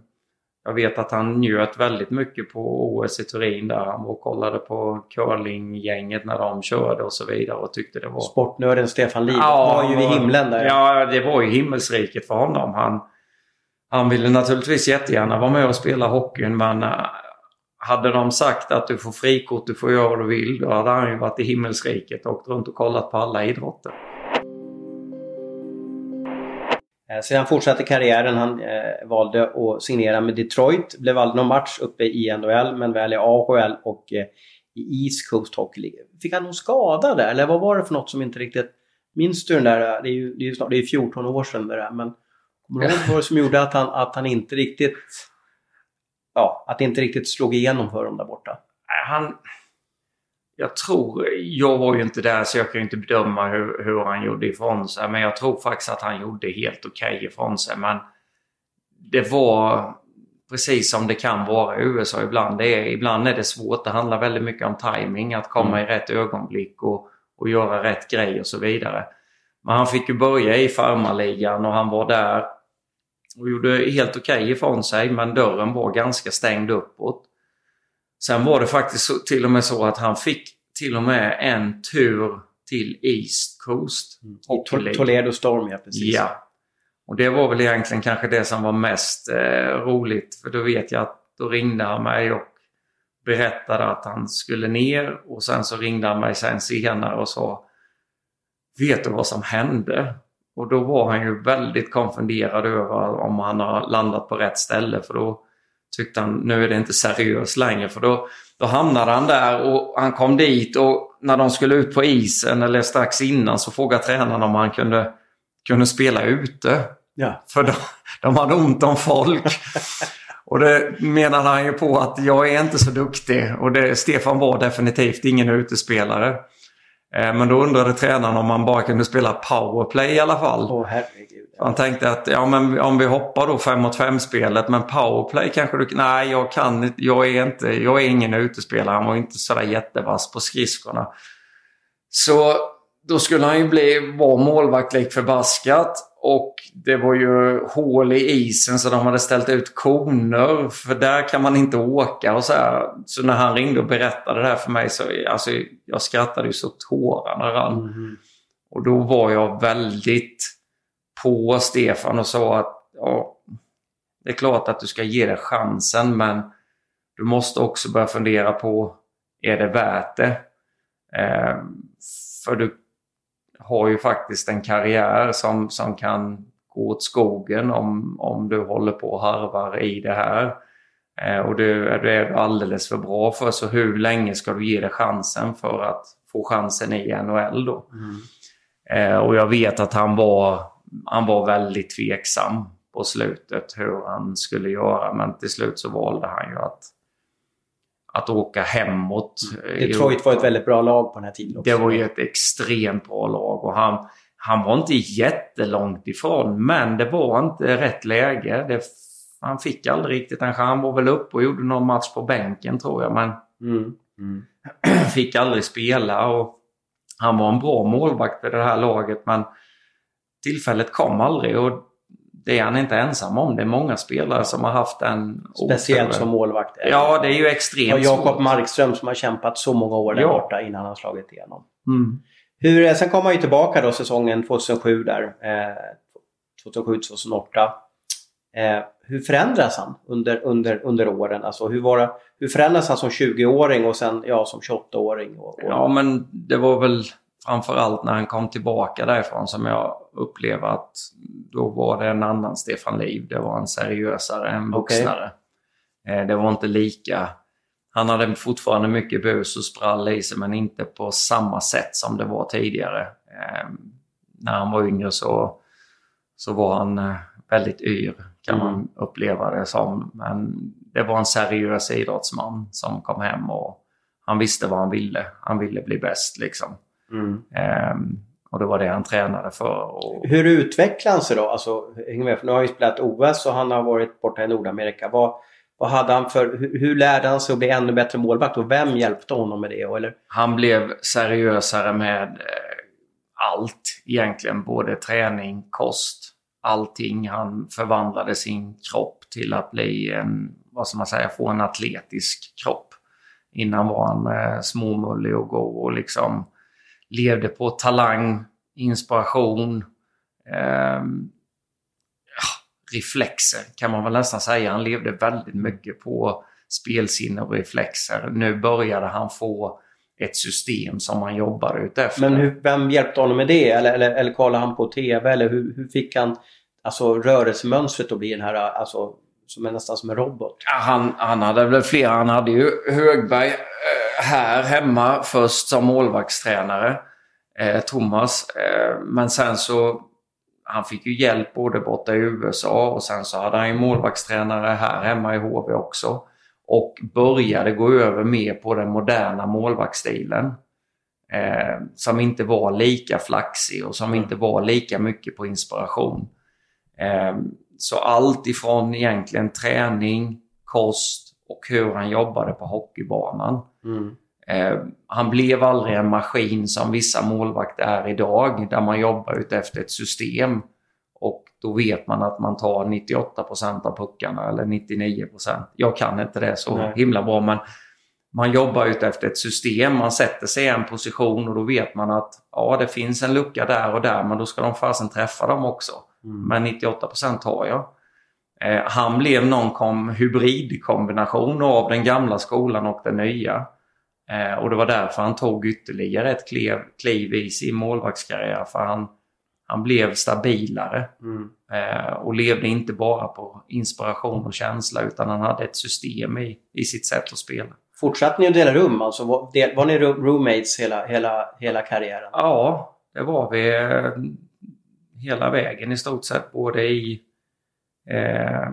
S5: jag vet att han njöt väldigt mycket på OS i Turin där han var och kollade på curlinggänget när de körde och så vidare och tyckte det var...
S4: Sportnörden Stefan Liv ja, var ju i himlen där.
S5: Ja, det var ju himmelsriket för honom. Han, han ville naturligtvis jättegärna vara med och spela hockeyn men uh, hade de sagt att du får frikort, du får göra vad du vill, då hade han ju varit i himmelsriket och åkt runt och kollat på alla idrotter.
S4: Eh, sedan fortsatte karriären. Han eh, valde att signera med Detroit. Blev aldrig någon match uppe i NHL men väl i AHL och eh, i East Coast Hockey League. Fick han någon skada där eller vad var det för något som inte riktigt... Minns du den där? Det är ju, det är ju snart, det är 14 år sedan det där men... Kommer du ihåg vad det som gjorde att han, att han inte riktigt... Ja, att det inte riktigt slog igenom för dem där borta?
S5: Han, jag tror, jag var ju inte där så jag kan ju inte bedöma hur, hur han gjorde ifrån sig. Men jag tror faktiskt att han gjorde helt okej okay ifrån sig. Men det var precis som det kan vara i USA ibland. Det är, ibland är det svårt. Det handlar väldigt mycket om timing, att komma
S4: Mm.
S5: i rätt ögonblick och, och göra rätt grej och så vidare. Men han fick ju börja i farmarligan och han var där och gjorde helt okej ifrån sig men dörren var ganska stängd uppåt. Sen var det faktiskt så, till och med så att han fick till och med en tur till East Coast. Hockey
S4: To-
S5: League.
S4: Toledo Storm, ja precis.
S5: Ja. Och det var väl egentligen kanske det som var mest eh, roligt. För då vet jag att då ringde han mig och berättade att han skulle ner. Och sen så ringde han mig sen senare och sa Vet du vad som hände? Och då var han ju väldigt konfunderad över om han har landat på rätt ställe. För då tyckte han nu är det inte seriöst längre. För då, då hamnade han där och han kom dit och när de skulle ut på isen eller strax innan så frågade tränaren om han kunde, kunde spela ute.
S4: Ja.
S5: För de, de hade ont om folk. Och det menade han ju på att jag är inte så duktig. Och det, Stefan var definitivt ingen utespelare. Eh, Men då undrade tränaren om man bara kunde spela powerplay i alla fall.
S4: Herregud.
S5: Han tänkte att ja, men om vi hoppar då 5 mot 5 spelet men powerplay kanske du Nej, jag kan. Jag är, inte, jag är ingen utespelare. Han var inte sådär jättevass på skridskorna. Så då skulle han ju bli, vara målvakt lik förbaskat. Och det var ju hål i isen så de hade ställt ut koner. För där kan man inte åka och så här. Så när han ringde och berättade det här för mig så alltså, jag skrattade ju så tårarna rann.
S4: Mhm.
S5: Och då var jag väldigt på Stefan och sa att ja, det är klart att du ska ge det chansen men du måste också börja fundera på är det värt det? Eh, för du har ju faktiskt en karriär som, som kan gå åt skogen om, om du håller på och harvar i det här. Eh, och det, det är du alldeles för bra för. Så hur länge ska du ge det chansen för att få chansen i NHL då? Eh, och jag vet att han var, han var väldigt tveksam på slutet hur han skulle göra. Men till slut så valde han ju att, att åka hemåt. eh,
S4: Detroit var ett väldigt bra lag på den här tiden också.
S5: det var ju ett extremt bra lag och han, han var inte jättelångt ifrån men det var inte rätt läge. Det, han fick aldrig riktigt en chans. Han var väl uppe och gjorde någon match på bänken tror jag men
S4: Mm. Mm.
S5: fick aldrig spela. Och han var en bra målvakt för det här laget men tillfället kom aldrig och det är han inte ensam om. Det är många spelare som har haft en
S4: Speciellt
S5: otur.
S4: som målvakt.
S5: Ja, det är ju
S4: Och
S5: extremt
S4: Jakob
S5: svårt.
S4: Markström som har kämpat så många år där
S5: Ja.
S4: borta innan han har slagit igenom.
S5: Mm.
S4: Hur, eh, sen kom han ju tillbaka då säsongen 2007 där. Eh, 2007-2008. Eh, hur förändras han under, under, under åren? Alltså hur, var det, hur förändras han som 20-åring och sen ja, som 28-åring? Och, och,
S5: Ja, men det var väl framförallt när han kom tillbaka därifrån som jag upplevde att då var det en annan Stefan Liv. Det var en seriösare, en vuxnare. Eh, Det var inte lika... Han hade fortfarande mycket bus och sprall i sig men inte på samma sätt som det var tidigare. Eh, När han var yngre så, så var han eh, väldigt yr kan
S4: Mm.
S5: man uppleva det som. Men det var en seriös idrottsman som kom hem och han visste vad han ville. Han ville bli bäst liksom.
S4: Mm.
S5: Ehm, och det var det han tränade för. Och,
S4: Hur utvecklar han sig då? Alltså, häng med, för nu har han ju spelat OS och han har varit borta i Nordamerika. Vad, vad hade han för, hur, hur lärde han sig att bli ännu bättre målvakt och vem hjälpte honom med det? Eller?
S5: han blev seriösare med eh, allt egentligen. Både träning, kost, allting. Han förvandlade sin kropp till att bli en, vad ska man säga, få en atletisk kropp. Innan var han eh, småmullig och gå och liksom levde på talang, inspiration, ja, reflexer kan man väl nästan säga. Han levde väldigt mycket på spelsinne och reflexer. Nu började han få ett system som han jobbar utefter.
S4: Men hur, vem hjälpte honom med det? Eller, eller, eller kollade han på TV? Eller hur, hur fick han alltså, rörelsemönstret att bli den här, alltså, som är nästan som en robot?
S5: Ja, han, han hade väl flera. Han hade ju Högberg eh, här hemma först som målvaktstränare. Eh, Thomas. Eh, men sen så han fick ju hjälp både borta i USA och sen så hade han ju målvaktstränare här hemma i HV också. Och började gå över mer på den moderna målvaktsstilen. Eh, som inte var lika flaxig och som mm. inte var lika mycket på inspiration. Eh, så allt ifrån egentligen träning, kost och hur han jobbade på hockeybanan. Mm. Eh, han blev aldrig en maskin som vissa målvakter är idag där man jobbar utefter ett system. Och då vet man att man tar 98% av puckarna eller 99% Jag kan inte det så Nej. himla bra men man jobbar utefter ett system, man sätter sig i en position och då vet man att ja, det finns en lucka där och där men då ska de fasen träffa dem också. Mm. Men 98% tar jag. Eh, han blev någon kom hybridkombination av den gamla skolan och den nya. Eh, och det var därför han tog ytterligare ett kliv, kliv i sin målvaktskarriär. För han, han blev stabilare. Mm. Eh, och levde inte bara på inspiration och känsla utan han hade ett system i, i sitt sätt att spela.
S4: Fortsatte ni att dela rum? Alltså, var, del, var ni roommates hela, hela, hela karriären?
S5: Ja, det var vi hela vägen i stort sett. Både i eh,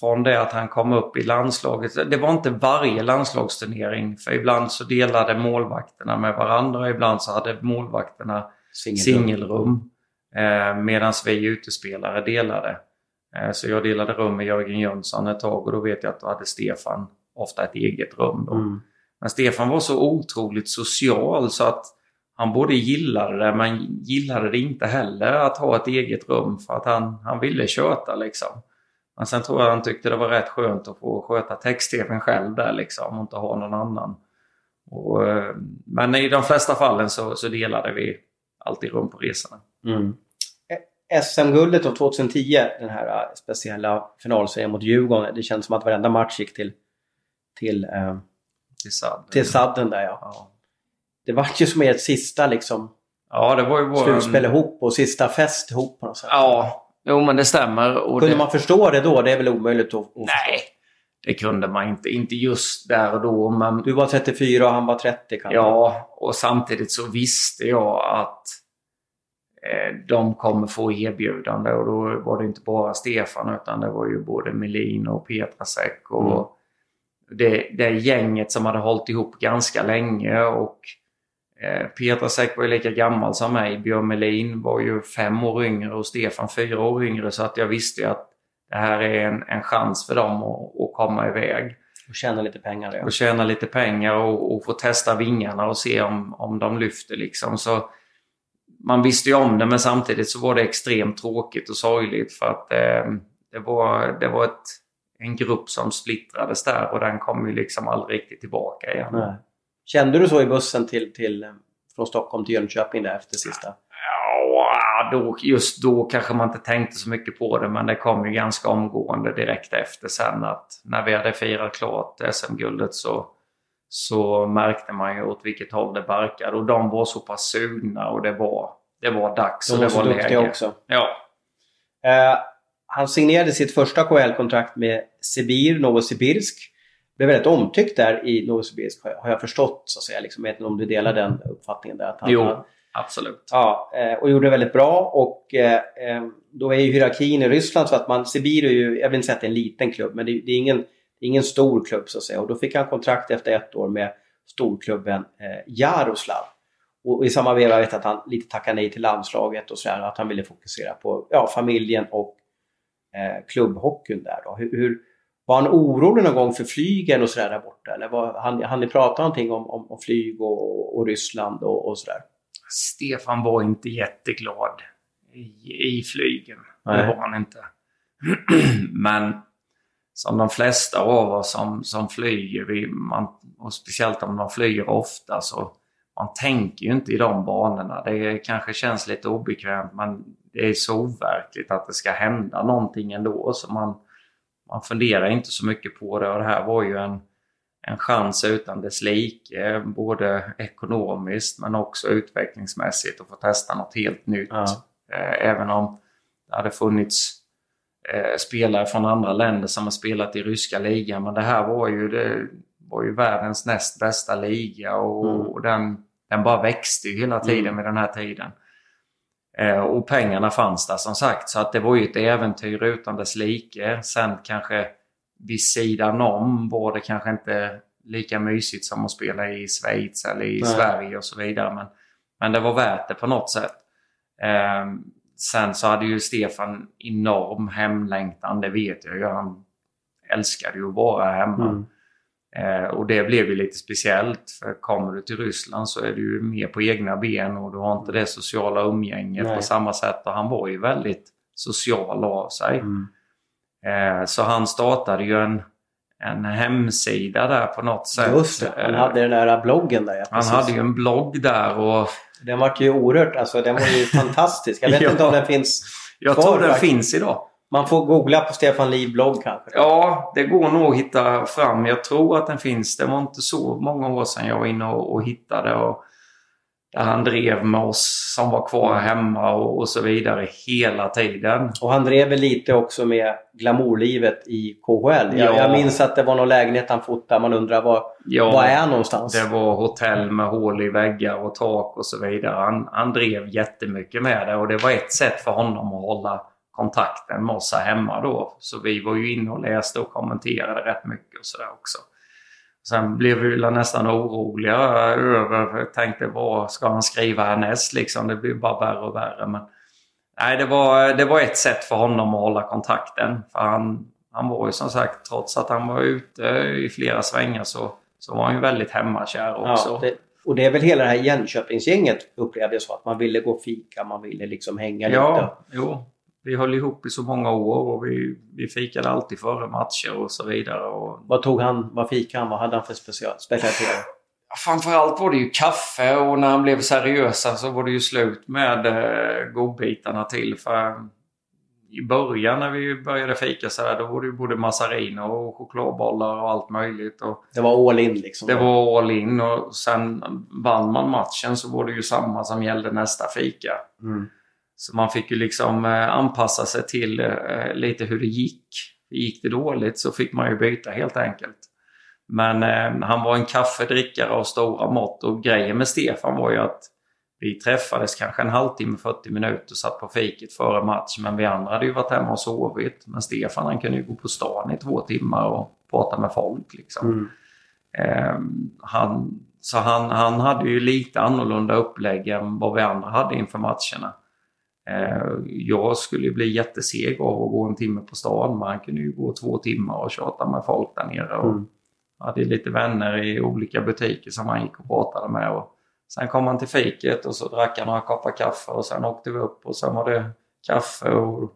S5: från det att han kom upp i landslaget. Det var inte varje landslagsturnering för ibland så delade målvakterna med varandra. Ibland så hade målvakterna singelrum. Eh, Medan vi utespelare delade. Eh, så jag delade rum med Jörgen Jönsson ett tag och då vet jag att då hade Stefan ofta ett eget rum. Då. Mm. Men Stefan var så otroligt social så att han både gillade det men gillade det inte heller att ha ett eget rum för att han, han ville köta liksom. Men sen tror jag han tyckte det var rätt skönt att få sköta text-tvn själv där liksom och inte ha någon annan. Och, eh, men i de flesta fallen så, så delade vi alltid rum på resorna. Mm.
S4: SM-guldet av 2010, den här eh, speciella finalserien mot Djurgården. Det känns som att varenda match gick till till, eh,
S5: till, sadden.
S4: till sadden där ja. ja. Det var ju som ert sista liksom
S5: Ja, det var ju vår...
S4: Slutspel ihop och sista fest ihop på något sätt.
S5: Ja, Jo, men det stämmer.
S4: Och kunde
S5: det...
S4: man förstå det då? Det är väl omöjligt att, att
S5: Nej, det kunde man inte. Inte just där och då. Men...
S4: Du var 34 och han var 30 kanske?
S5: Ja, och samtidigt så visste jag att eh, de kommer få erbjudande. Och då var det inte bara Stefan utan det var ju både Melin och Petrasek och mm. det, det gänget som hade hållit ihop ganska länge. och Eh, Petrasek var ju lika gammal som mig. Björn Melin var ju fem år yngre och Stefan fyra år yngre. Så att jag visste ju att det här är en, en chans för dem att, att komma iväg.
S4: Och tjäna lite pengar. Ja.
S5: Och tjäna lite pengar och, och, få testa vingarna och se om, om de lyfter liksom. Så man visste ju om det men samtidigt så var det extremt tråkigt och sorgligt för att eh, det var, det var ett, en grupp som splittrades där och den kom ju liksom aldrig riktigt tillbaka igen. Nej.
S4: Kände du så i bussen till, till, från Stockholm till Jönköping där efter sista?
S5: Ja, då, just då kanske man inte tänkte så mycket på det men det kom ju ganska omgående direkt efter sen att när vi hade firat klart SM-guldet så, så märkte man ju åt vilket håll det barkade och de var så pass sugna och det var, det var dags de och det var läge.
S4: också.
S5: Ja.
S4: Uh, han signerade sitt första KHL-kontrakt med Sibir Novosibirsk blev väldigt omtyckt där i Novosibirsk har jag förstått. Så att säga. Liksom, vet inte om du delar den uppfattningen? Där, att
S5: han, jo, absolut.
S4: Ja, eh, och gjorde det väldigt bra. Och eh, eh, då är ju hierarkin i Ryssland så att man, Sibir är ju, jag vill inte säga att det är en liten klubb, men det, är ingen, ingen stor klubb så att säga. Och då fick han kontrakt efter ett år med storklubben Jaroslav. Och i samma veva vet jag att han lite tackade nej till landslaget och sådär, att han ville fokusera på ja, familjen och eh, klubbhockeyn där. Då. Hur, hur, var han orolig någon gång för flygen och sådär där borta? Eller var, han, han ni prata någonting om, om, om flyg och, och Ryssland och, och sådär?
S5: Stefan var inte jätteglad i, i flygen. Nej. Det var han inte. Men som de flesta av oss som, som flyger, vi, man, och speciellt om man flyger ofta, så man tänker ju inte i de banorna. Det kanske känns lite obekvämt men det är så overkligt att det ska hända någonting ändå. Så man, man funderar inte så mycket på det och det här var ju en, en chans utan dess like, både ekonomiskt men också utvecklingsmässigt att få testa något helt nytt.
S4: Ja.
S5: Eh, Även om det hade funnits eh, spelare från andra länder som har spelat i ryska ligan. Men det här var ju, det var ju världens näst bästa liga och,
S4: Mm.
S5: den, den bara växte ju hela tiden
S4: Mm.
S5: med den här tiden. Eh, och pengarna fanns där som sagt. Så att det var ju ett äventyr utan dess like. Sen kanske vid sidan om var det kanske inte lika mysigt som att spela i Schweiz eller i
S4: Nej.
S5: Sverige och så vidare. Men, men det var värt det på något sätt. Eh, sen så hade ju Stefan enorm hemlängtan, det vet jag ju. Han älskade ju att vara hemma.
S4: Mm.
S5: Eh, och det blev ju lite speciellt för kommer du till Ryssland så är du ju mer på egna ben och du har inte det sociala umgänget
S4: Nej.
S5: på samma sätt. Och han var ju väldigt social av sig.
S4: Mm.
S5: Eh, så han startade ju en, en hemsida där på något sätt.
S4: Just det, han
S5: Eh,
S4: hade den där bloggen där. ja,
S5: han hade ju en blogg där och
S4: Den var ju oerhört, alltså den var ju fantastisk. Jag vet
S5: Ja.
S4: inte om den finns
S5: jag
S4: kvar
S5: tror den
S4: faktiskt.
S5: finns idag.
S4: Man får googla på Stefan Liv blogg kanske.
S5: Ja, det går nog att hitta fram. Jag tror att den finns. Det var inte så många år sedan jag var inne och, och hittade. Och där han drev med oss som var kvar hemma och, och så vidare hela tiden.
S4: Och han drev väl lite också med glamourlivet i KHL. Jag,
S5: Ja.
S4: jag minns att det var någon lägenhet han fotade. Man undrar var,
S5: Ja,
S4: var är han någonstans?
S5: Det var hotell med hål i väggar och tak och så vidare. Han, han drev jättemycket med det och det var ett sätt för honom att hålla kontakten med oss här hemma då. Så vi var ju inne och läste och kommenterade rätt mycket och sådär också. Sen blev vi nästan oroliga över, tänkte vad ska han skriva härnäst liksom? Det blir bara värre och värre. Men, nej, det var, det var ett sätt för honom att hålla kontakten. För han, han var ju som sagt, trots att han var ute i flera svängar så, så var han ju väldigt hemmakär också.
S4: Ja, det, och det är väl hela det här Jönköpingsgänget upplevde jag så. Att man ville gå och fika, man ville liksom hänga lite.
S5: Ja, jo. Vi höll ihop i så många år och vi, vi fikade alltid före matcher och så vidare. Och
S4: Vad tog han, vad fikade han, vad hade han för special, specialiteter?
S5: framförallt var det ju kaffe och när han blev seriösa så var det ju slut med eh, godbitarna till. För i början när vi började fika så här, då var det ju både mazarin och chokladbollar och allt möjligt. Och
S4: Det var all in liksom.
S5: det var all in och sen vann man matchen så var det ju samma som gällde nästa fika.
S4: Mm.
S5: Så man fick ju liksom eh, anpassa sig till eh, lite hur det gick. Gick det dåligt så fick man ju byta helt enkelt. Men eh, han var en kaffedrickare av stora mått och grejen med Stefan var ju att vi träffades kanske en halvtimme, 40 minuter, satt på fiket före match. Men vi andra hade ju varit hemma och sovit. Men Stefan han kunde ju gå på stan i två timmar och prata med folk. Liksom.
S4: Mm.
S5: Eh, han, så han, han hade ju lite annorlunda upplägg än vad vi andra hade inför matcherna. Eh, jag skulle bli jätteseg av att gå en timme på stan. Man kunde ju gå två timmar och tjata med folk där nere. Och
S4: Mm.
S5: hade lite vänner i olika butiker som han gick och pratade med. Och sen kom han till fiket och så drack han några koppar kaffe och sen åkte vi upp och sen var det kaffe och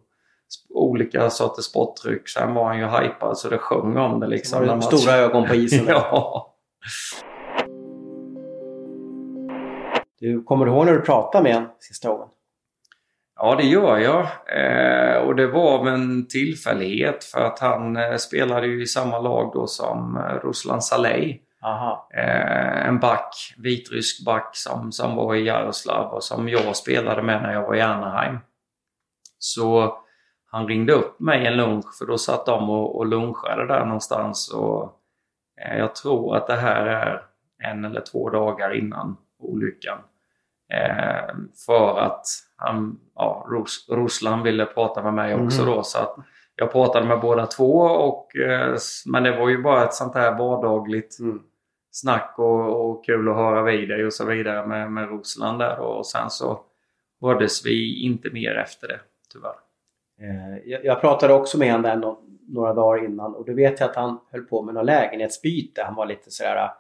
S5: olika sorters sportdryck. Sen var han ju hypad så det sjöng om det liksom.
S4: Var det
S5: när matchen-
S4: stora ögon på isen.
S5: ja.
S4: Du, kommer du ihåg när du pratade med honom sista gången?
S5: Ja, det gör jag. Eh, och det var av en tillfällighet för att han eh, spelade ju i samma lag då som eh, Ruslan Saleh. Eh, en back, vitrysk back som, som var i Jaroslav och som jag spelade med när jag var i Anaheim. Så han ringde upp mig en lunch för då satt de och, och lunchade där någonstans. Och, eh, jag tror att det här är en eller två dagar innan olyckan. Eh, för att han, ja, Rus, Ruslan ville prata med mig också
S4: Mhm.
S5: då. Så att jag pratade med båda två. Och, eh, men det var ju bara ett sånt här vardagligt
S4: Mm.
S5: snack och, och kul att höra vid dig och så vidare med, med Ruslan där. då. Och sen så hördes vi inte mer efter det, tyvärr.
S4: Eh, Jag, jag pratade också med honom där nå- några dagar innan och då vet jag att han höll på med något lägenhetsbyte. Han var lite sådär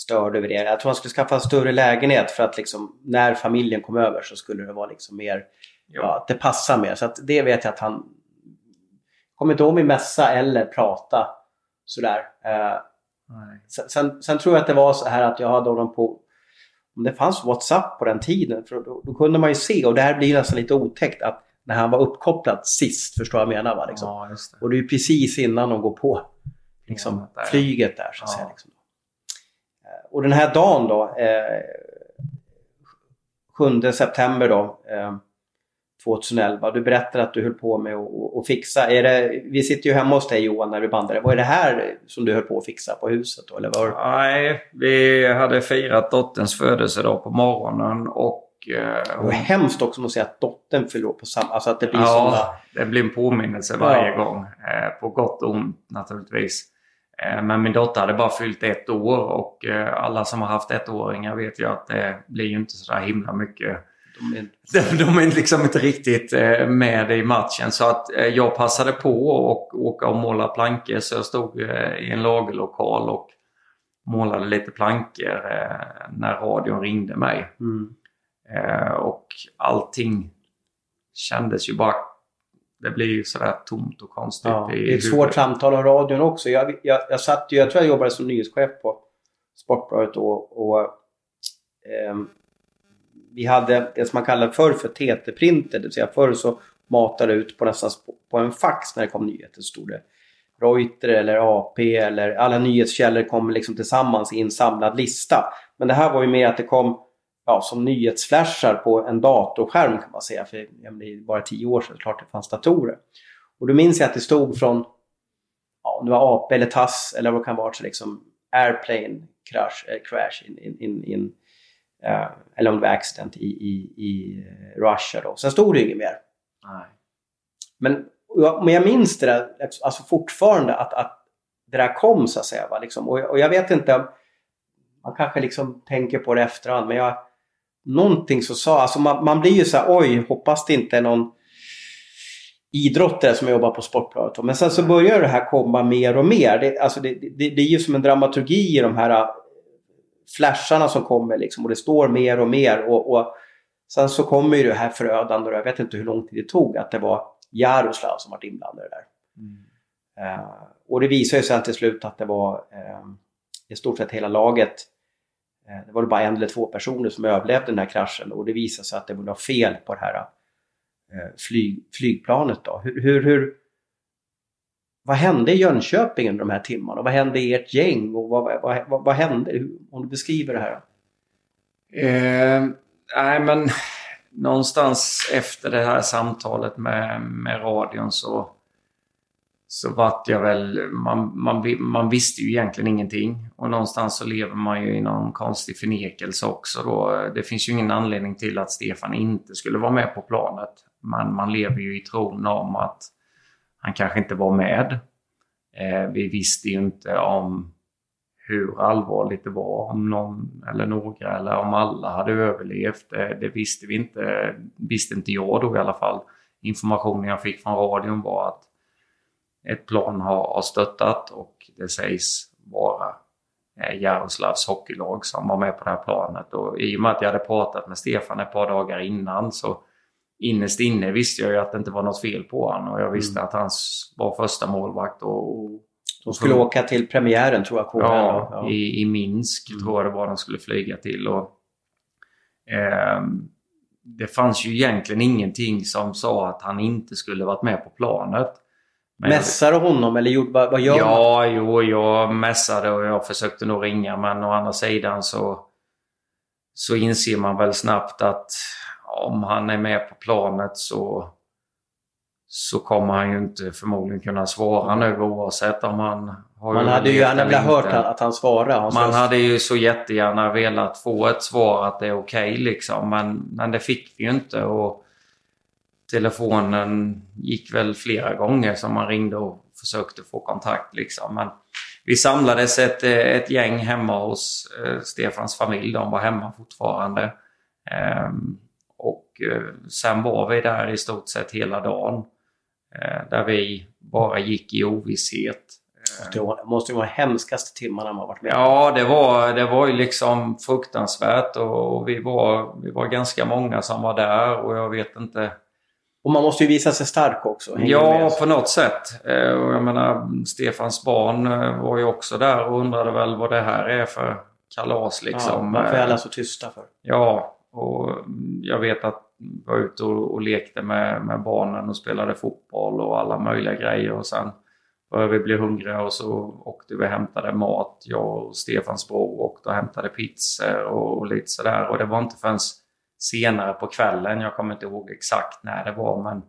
S4: störd över det. Jag tror han skulle skaffa en större lägenhet för att liksom när familjen kom över så skulle det vara liksom mer, ja, det passar mer. Så det vet jag att han kommer inte ihåg min mässa eller prata sådär. Eh. Sen, sen, sen tror jag att det var så här att jag hade honom på om det fanns WhatsApp på den tiden, för då, då kunde man ju se och det här blir nästan lite otäckt att när han var uppkopplad sist, förstår jag vad jag menar va? Liksom.
S5: Ja, det.
S4: Och det är precis innan de går på liksom,
S5: planet där.
S4: flyget där så att
S5: Ja.
S4: säga. Liksom. Eh, Och den här dagen då, eh, 7 september då, eh, 2011. Du berättade att du höll på med att fixa. Är det, vi sitter ju hemma hos dig Johan när vi bandade. Vad är det här som du höll på att fixa på huset då? Eller var,
S5: Nej, vi hade firat dotterns födelsedag på morgonen och... eh,
S4: det var
S5: hon-
S4: hemskt också att säga att dottern fyller på samma... Alltså att det blir
S5: Ja,
S4: sådana...
S5: det blir en påminnelse varje
S4: Ja.
S5: gång. Eh, på gott och ont naturligtvis. Eh, men min dotter hade bara fyllt ett år och eh, alla som har haft ettåringar vet ju att det blir ju inte så där himla mycket.
S4: De är,
S5: De, de är liksom inte riktigt eh, med i matchen så att jag passade på att åka och måla plankor så jag stod i en lagerlokal och målade lite plankor när radion ringde mig.
S4: mm.
S5: Och allting kändes ju bara... Det blir ju sådär tomt och konstigt
S4: Ja, det är ett svårt samtal om radion också. Jag, jag, jag, satt jag tror jag jobbade som nyhetschef på Sportbladet och, och ehm, vi hade det som man kallar förr för TT-printer. Det vill säga förr så matade ut på nästan på en fax när det kom nyheter. Så stod det Reuter eller AP eller alla nyhetskällor kom liksom tillsammans i en samlad lista. Men det här var ju mer att det kom ja, som nyhetsflashar på en datorskärm kan man säga. För det är bara tio år sedan, klart det fanns datorer. Och då minns jag att det stod från ja, om det var AP eller TASS eller vad det kan vara, så liksom airplane crash, eh, crash in, in, in, in eh, eller om det var accident i, i, i eh, Russia då. Sen stod det ju inget mer.
S5: Nej.
S4: Men jag, men jag minns det där alltså fortfarande att, att det där kom så att säga. Va? Liksom, och, och jag vet inte, man kanske liksom tänker på det efterhand men jag någonting så sa, alltså man, man blir ju så här, oj, hoppas det inte är någon idrottare som jobbar på Sportbladet. Men sen så börjar det här komma mer och mer. Det, alltså det, det, det är ju som en dramaturgi i de här äh, flasharna som kommer liksom och det står mer och mer. Och, och sen så kommer ju det här förödande och jag vet inte hur lång tid det tog att det var Jaroslav som var inblandad i det där. Eh, och det visar ju sen till slut att det var eh, i stort sett hela laget. Eh, det var bara en eller två personer som överlevde den här kraschen och det visade sig att det var något fel på det här eh, flyg, flygplanet. Då. Hur, hur, hur, vad hände i Jönköping under de här timmarna? Vad hände i ert gäng? Och vad, vad, vad, vad hände? Om du beskriver det här.
S5: Eh, nej, men någonstans efter det här samtalet med, med radion så, så vart jag väl... Man, man, man visste ju egentligen ingenting. Och någonstans så lever man ju i någon konstig förnekelse också då. Det finns ju ingen anledning till att Stefan inte skulle vara med på planet. Men man lever ju i tron om att han kanske inte var med. Eh, vi visste ju inte om hur allvarligt det var, om någon eller några eller om alla hade överlevt. Det, det visste vi inte, visste inte jag då i alla fall. Informationen jag fick från radion var att ett plan har, har stöttat och det sägs vara eh, Jaroslavs hockeylag som var med på det här planet. Och I och med att jag hade pratat med Stefan ett par dagar innan så innerst inne visste jag ju att det inte var något fel på honom och jag visste att han var första målvakt och, och
S4: De skulle åka till premiären tror jag. KHL,
S5: Ja,
S4: ja.
S5: I, i Minsk
S4: Mm.
S5: tror jag det var de skulle flyga till. Och, ehm, det fanns ju egentligen ingenting som sa att han inte skulle varit med på planet. Men-
S4: Mässade honom eller gjorde, vad, vad gör man?
S5: Ja, jo, jag mässade och jag försökte nog ringa men å andra sidan så, så inser man väl snabbt att om han är med på planet så, så kommer han ju inte förmodligen kunna svara nu oavsett om han har
S4: Man hade ju gärna velat hört att han svarade.
S5: Man
S4: röst.
S5: hade ju så jättegärna velat få ett svar att det är okej liksom. Men, men det fick vi ju inte. Och telefonen gick väl flera gånger som man ringde och försökte få kontakt liksom. Men vi samlades ett, ett gäng hemma hos eh, Stefans familj. De var hemma fortfarande. Ehm, och eh, sen var vi där i stort sett hela dagen. Eh, där vi bara gick i ovisshet.
S4: Det måste ju vara hemskaste timmarna man varit med
S5: Ja, det var, det var ju liksom fruktansvärt och vi var, vi var ganska många som var där och jag vet inte.
S4: Och man måste ju visa sig stark också.
S5: Ja, på något sätt. Eh, Och jag menar, Stefans barn eh, var ju också där och undrade väl vad det här är för kalas liksom.
S4: Ja, varför är alla så tysta för?
S5: Ja, och jag vet att jag var ute och, och lekte med, med barnen och spelade fotboll och alla möjliga grejer och sen började vi bli hungriga och så åkte vi och hämtade mat. Jag och Stefans bror åkte och hämtade pizzor och, och lite sådär. Och det var inte förrän senare på kvällen, jag kommer inte ihåg exakt när det var, men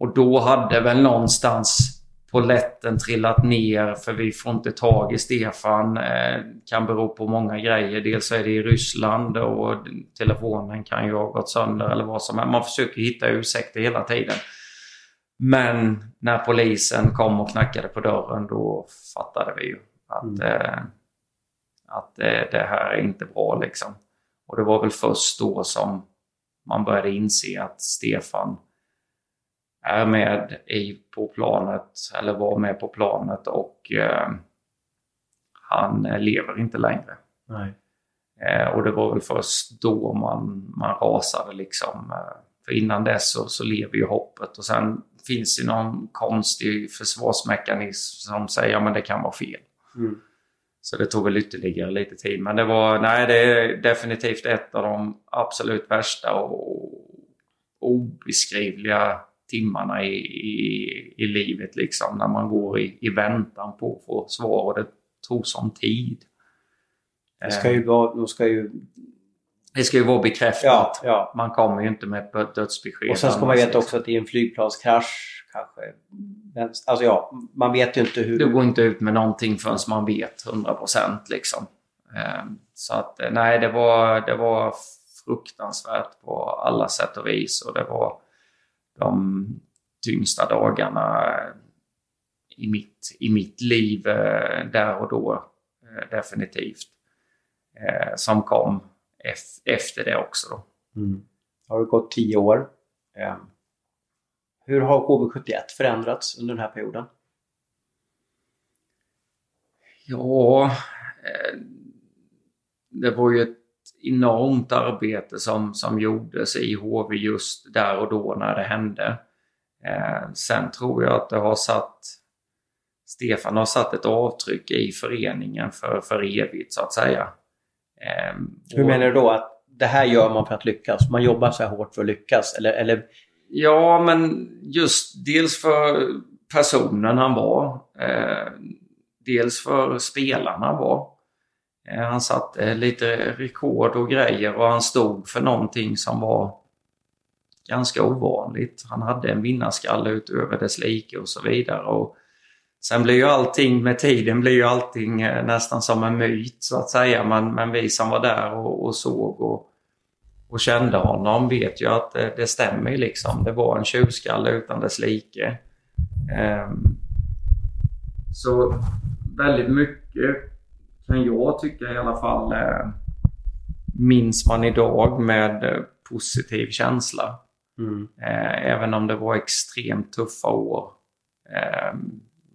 S5: och då hade väl någonstans poletten trillat ner för vi får inte tag i Stefan. Eh, kan bero på många grejer. Dels är det i Ryssland och telefonen kan ju ha gått sönder eller vad som helst. Man försöker hitta ursäkter hela tiden. Men när polisen kom och knackade på dörren då fattade vi ju att, mm. eh, att eh, det här är inte bra liksom. Och det var väl först då som man började inse att Stefan är med i, på planet, eller var med på planet och eh, han lever inte längre. Eh, och det var väl först då man, man rasade liksom. Eh, för innan dess så, så lever ju hoppet och sen finns det någon konstig försvarsmekanism som säger att det kan vara fel. Mm. Så det tog väl ytterligare lite tid. Men det var, nej det är definitivt ett av de absolut värsta och obeskrivliga timmarna i, i, i livet liksom. När man går i, i väntan på att få svar och det tog sån tid.
S4: Det ska ju vara, de ska ju...
S5: Det ska ju vara bekräftat.
S4: Ja, ja.
S5: Man kommer ju inte med ett dödsbesked.
S4: Och sen ska man veta också att i en flygplanskrasch kanske... Alltså ja, man vet ju inte hur...
S5: Du går inte ut med någonting förrän man vet 100% liksom. Ehm, så att nej, det var, det var fruktansvärt på alla sätt och vis och det var de tyngsta dagarna i mitt, i mitt liv eh, där och då. Eh, definitivt. Eh, som kom efter det också. Då.
S4: Mm. Har det gått tio år. Hur har HV71 förändrats under den här perioden?
S5: Ja, det var ju ett enormt arbete som, som gjordes i HV just där och då när det hände. Eh, sen tror jag att det har satt Stefan har satt ett avtryck i föreningen för, för evigt så att säga.
S4: Eh, Hur menar du då? Att det här gör man för att lyckas? Man jobbar så här hårt för att lyckas? Eller, eller...
S5: Ja, men just dels för personen han var. Eh, dels för spelarna han var. Eh, han satte lite rekord och grejer och han stod för någonting som var ganska ovanligt. Han hade en vinnarskalle utöver dess like och så vidare. Och sen blir ju allting med tiden blir ju allting eh, nästan som en myt så att säga. Men, men vi som var där och, och såg och, och kände honom vet ju att det, det stämmer liksom. Det var en tjurskalle utan dess like. Um, så väldigt mycket kan jag tycka i alla fall eh, minns man idag med positiv känsla. Mm. Eh, även om det var extremt tuffa år eh,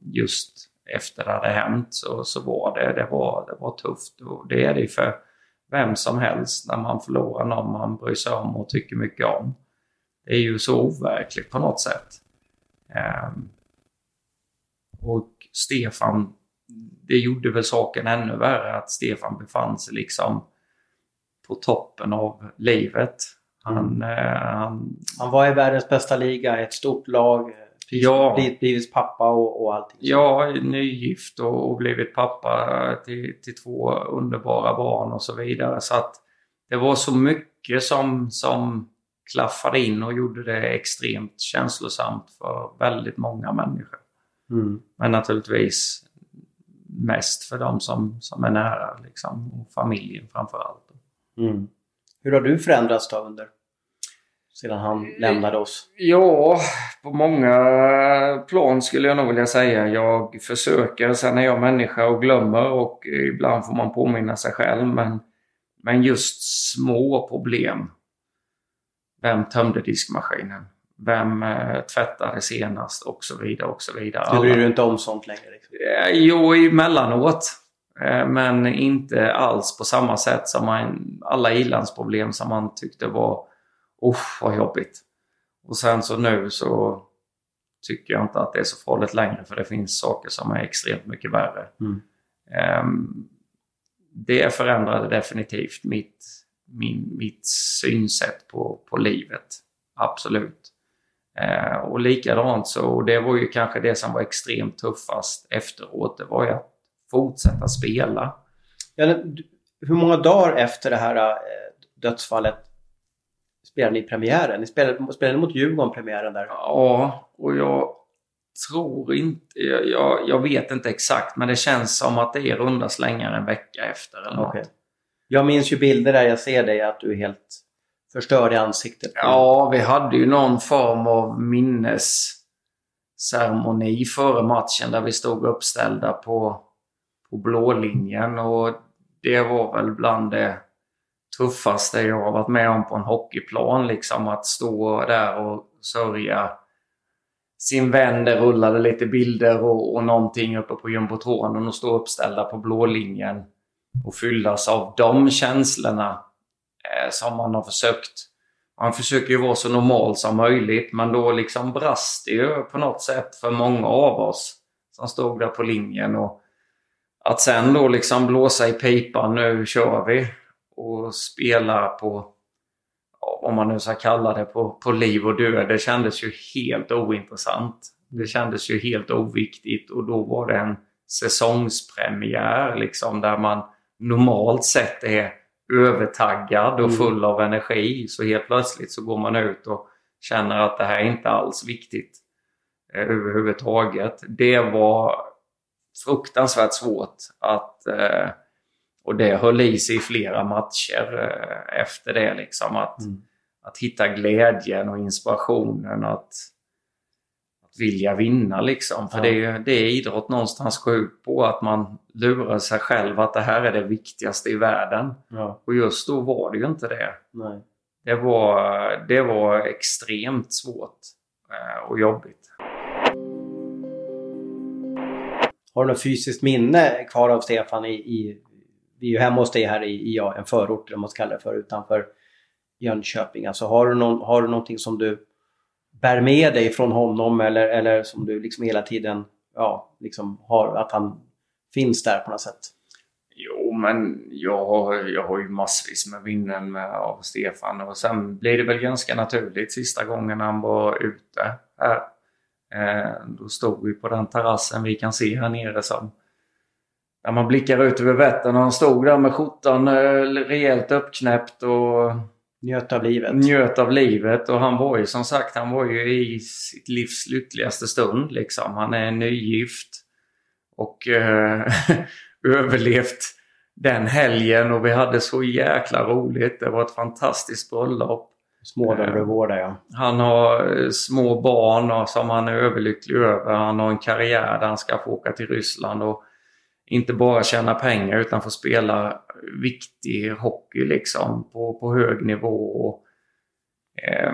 S5: just efter det hade hänt så, så var det, det, var, det var tufft. Och det är det för vem som helst när man förlorar någon man bryr sig om och tycker mycket om. Det är ju så overkligt på något sätt. Ehm, och Stefan det gjorde väl saken ännu värre att Stefan befann sig liksom på toppen av livet. Han, mm. han,
S4: han var i världens bästa liga, ett stort lag, ja, blivit, blivit pappa och, och allting.
S5: Ja, nygift och, och blivit pappa till, till två underbara barn och så vidare. Så att det var så mycket som, som klaffade in och gjorde det extremt känslosamt för väldigt många människor. Mm. Men naturligtvis mest för de som, som är nära liksom, och familjen framför allt.
S4: Mm. Hur har du förändrats då under sedan han lämnade oss?
S5: Ja, på många plan skulle jag nog vilja säga. Jag försöker, sen är jag människa och glömmer och ibland får man påminna sig själv. Men, men just små problem. Vem tömde diskmaskinen? Vem eh, tvättade senast? Och så vidare och så vidare.
S4: Du bryr dig inte om sånt längre? Liksom.
S5: Eh, jo, emellanåt. Eh, men inte alls på samma sätt som man, alla ilandsproblem som man tyckte var usch vad jobbigt. Och sen så nu så tycker jag inte att det är så farligt längre för det finns saker som är extremt mycket värre. Mm. Um, det förändrade definitivt mitt, min, mitt synsätt på, på livet. Absolut. Eh, och likadant så, det var ju kanske det som var extremt tuffast efteråt, det var ju att fortsätta spela.
S4: Ja, hur många dagar efter det här äh, dödsfallet spelade ni premiären? Ni spelade, spelade mot Djurgården premiären där?
S5: Ja, och jag tror inte... Jag, jag, vet inte exakt, men det känns som att det är runda slängar en vecka efter eller något. Okay.
S4: Jag minns ju bilder där jag ser dig att du är helt förstörd i ansiktet.
S5: Ja, vi hade ju någon form av minnesceremoni före matchen där vi stod uppställda på, på blå linjen och det var väl bland det tuffaste jag har varit med om på en hockeyplan. Liksom att stå där och sörja sin vän. Det rullade lite bilder och, och någonting uppe på jumbotronen och stå uppställda på blå linjen och fyllas av de känslorna eh, som man har försökt. Man försöker ju vara så normal som möjligt men då liksom brast det ju på något sätt för många av oss som stod där på linjen. Och att sen då liksom blåsa i pipan, nu kör vi och spela på, om man nu ska kalla det, på, på liv och död. Det kändes ju helt ointressant. Det kändes ju helt oviktigt och då var det en säsongspremiär liksom där man normalt sett är övertaggad och mm. full av energi. Så helt plötsligt så går man ut och känner att det här är inte alls viktigt eh, överhuvudtaget. Det var fruktansvärt svårt att eh, och det höll i sig i flera matcher eh, efter det. Liksom, att, mm. att hitta glädjen och inspirationen att, att vilja vinna. Liksom. För ja. det, är, det är idrott någonstans går ut på att man lurar sig själv att det här är det viktigaste i världen. Ja. Och just då var det ju inte det.
S4: Nej.
S5: Det, var, det var extremt svårt eh, och jobbigt.
S4: Har du något fysiskt minne kvar av Stefan i, i vi är ju hemma hos dig här i, i ja, en förort, eller vad man ska kalla det för, utanför Jönköping. Alltså har du, någon, har du någonting som du bär med dig från honom eller, eller som du liksom hela tiden ja, liksom har, att han finns där på något sätt?
S5: Jo, men jag har, jag har ju massvis med minnen med, av Stefan och sen blir det väl ganska naturligt sista gången han var ute här. Eh, då stod vi på den terrassen vi kan se här nere som när man blickar ut över Vättern och han stod där med skjortan eh, rejält uppknäppt och
S4: njöt av livet.
S5: Njöt av livet och han var ju som sagt, han var ju i sitt livs lyckligaste stund liksom. Han är nygift och eh, överlevt den helgen och vi hade så jäkla roligt. Det var ett fantastiskt bröllop.
S4: Små där ja.
S5: Han har eh, små barn som han är överlycklig över. Han har en karriär där han ska få åka till Ryssland och inte bara tjäna pengar utan få spela viktig hockey liksom på, på hög nivå. Och, eh,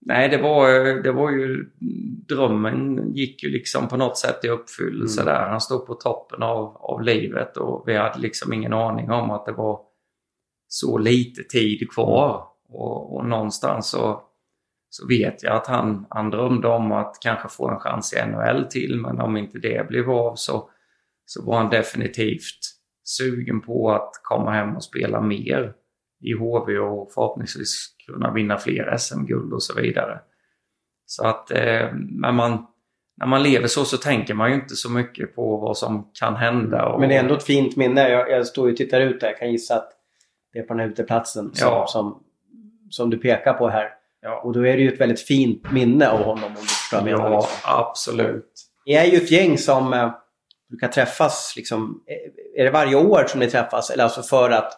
S5: nej, det var, det var ju... Drömmen gick ju liksom på något sätt i uppfyllelse mm. där. Han stod på toppen av, av livet och vi hade liksom ingen aning om att det var så lite tid kvar. Mm. Och, och någonstans så, så vet jag att han, han drömde om att kanske få en chans i NHL till men om inte det blev av så så var han definitivt sugen på att komma hem och spela mer i HV och förhoppningsvis kunna vinna fler SM-guld och så vidare. Så att eh, när, man, när man lever så så tänker man ju inte så mycket på vad som kan hända. Och...
S4: Men det är ändå ett fint minne. Jag, jag står och tittar ut där. Jag kan gissa att det är på den här uteplatsen som, ja. som, som du pekar på här. Ja. Och då är det ju ett väldigt fint minne av honom om du förstår
S5: Ja, absolut.
S4: Ni är ju ett gäng som eh, brukar träffas? Liksom, är det varje år som ni träffas? Eller alltså för att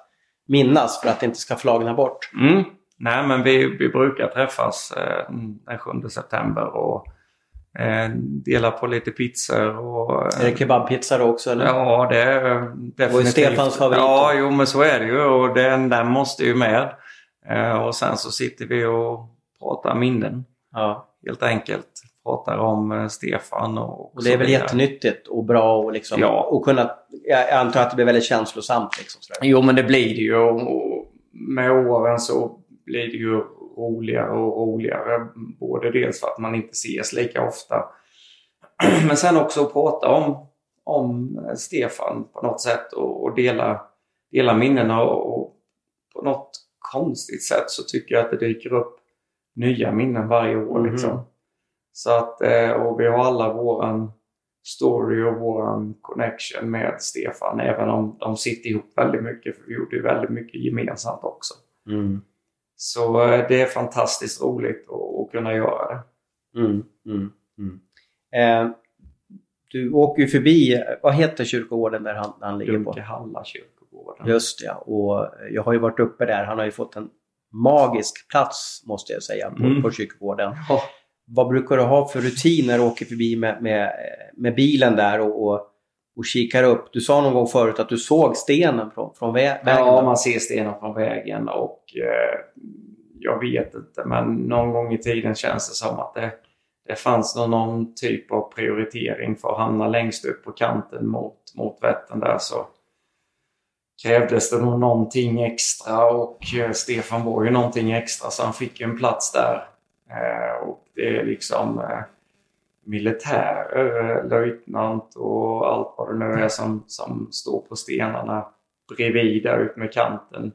S4: minnas, för att det inte ska flagna bort?
S5: Mm. Nej, men vi, vi brukar träffas eh, den 7 september och eh, dela på lite pizzor. Och,
S4: eh, är det kebabpizza då också? Eller?
S5: Ja, det är definitivt. Och
S4: Stefans favorit?
S5: Ja, jo men så är det ju och den, den måste ju med. Eh, och sen så sitter vi och pratar minnen. Ja. Helt enkelt pratar om eh, Stefan. Och,
S4: och det är väl jättenyttigt och bra och, liksom, ja. och kunna... Jag antar att det blir väldigt känslosamt. Liksom, sådär.
S5: Jo, men det blir det ju. Och med åren så blir det ju roligare och roligare. Både dels för att man inte ses lika ofta. Men sen också att prata om, om Stefan på något sätt och, och dela, dela minnena. Och, och på något konstigt sätt så tycker jag att det dyker upp nya minnen varje år.
S4: Mhm.
S5: Liksom. Så att, eh, och vi har alla våran story och våran connection med Stefan. Även om de sitter ihop väldigt mycket. För vi gjorde ju väldigt mycket gemensamt också.
S4: Mm.
S5: Så eh, det är fantastiskt roligt att, kunna göra det.
S4: Mm. Mm. Mm. Eh, du åker ju förbi, vad heter kyrkogården där han, han ligger på?
S5: Dunkehalla kyrkogården.
S4: Just ja, och jag har ju varit uppe där. Han har ju fått en magisk plats måste jag säga på,
S5: Mm.
S4: på kyrkogården.
S5: Ja.
S4: Vad brukar du ha för rutin när du åker förbi med, med, med bilen där och, och, och kikar upp? Du sa någon gång förut att du såg stenen från, från vä- vägen.
S5: Ja, man ser stenen från vägen och eh, jag vet inte men någon gång i tiden känns det som att det, det fanns någon, någon typ av prioritering för att hamna längst upp på kanten mot, mot Vättern där så krävdes det nog någonting extra och eh, Stefan var ju någonting extra så han fick ju en plats där. Eh, och det är liksom eh, militärer, eh, löjtnant och allt vad det nu är som, som står på stenarna bredvid där ute med kanten.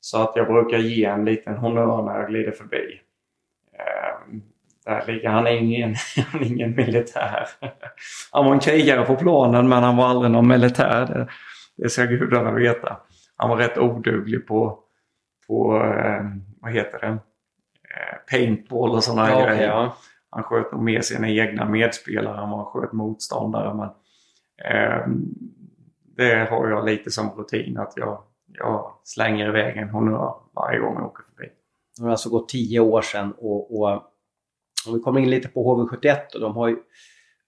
S5: Så att jag brukar ge en liten honnör när jag glider förbi. Eh, där ligger han ingen, han är ingen militär. Han var en krigare på planen men han var aldrig någon militär. Det, det ska gudarna veta. Han var rätt oduglig på, på eh, vad heter det, paintball och sådana
S4: Ja,
S5: grejer.
S4: ja.
S5: Han sköt nog med sina egna medspelare än vad han sköt motståndare. Men, eh, det har jag lite som rutin att jag, jag slänger iväg en honnör varje gång jag åker förbi.
S4: Det har alltså gått tio år sedan och, och om vi kommer in lite på HV71 och de har ju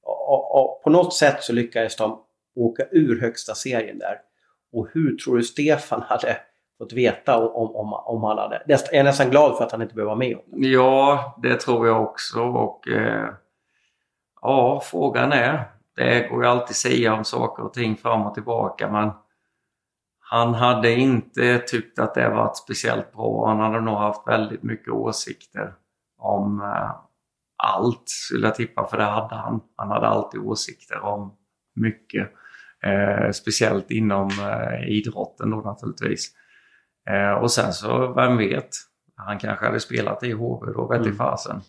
S4: och, och, på något sätt så lyckades de åka ur högsta serien där. Och hur tror du Stefan hade fått veta om, om, om han hade... Jag är nästan glad för att han inte behöver vara med om det.
S5: Ja, det tror jag också. Och eh, ja, frågan är. Det går ju alltid att säga om saker och ting fram och tillbaka men han hade inte tyckt att det varit speciellt bra. Han hade nog haft väldigt mycket åsikter om eh, allt skulle jag tippa, för det hade han. Han hade alltid åsikter om mycket. Eh, speciellt inom eh, idrotten då naturligtvis. Eh, och sen så, vem vet? Han kanske hade spelat i HV då, vet i
S4: Mm.
S5: fasen.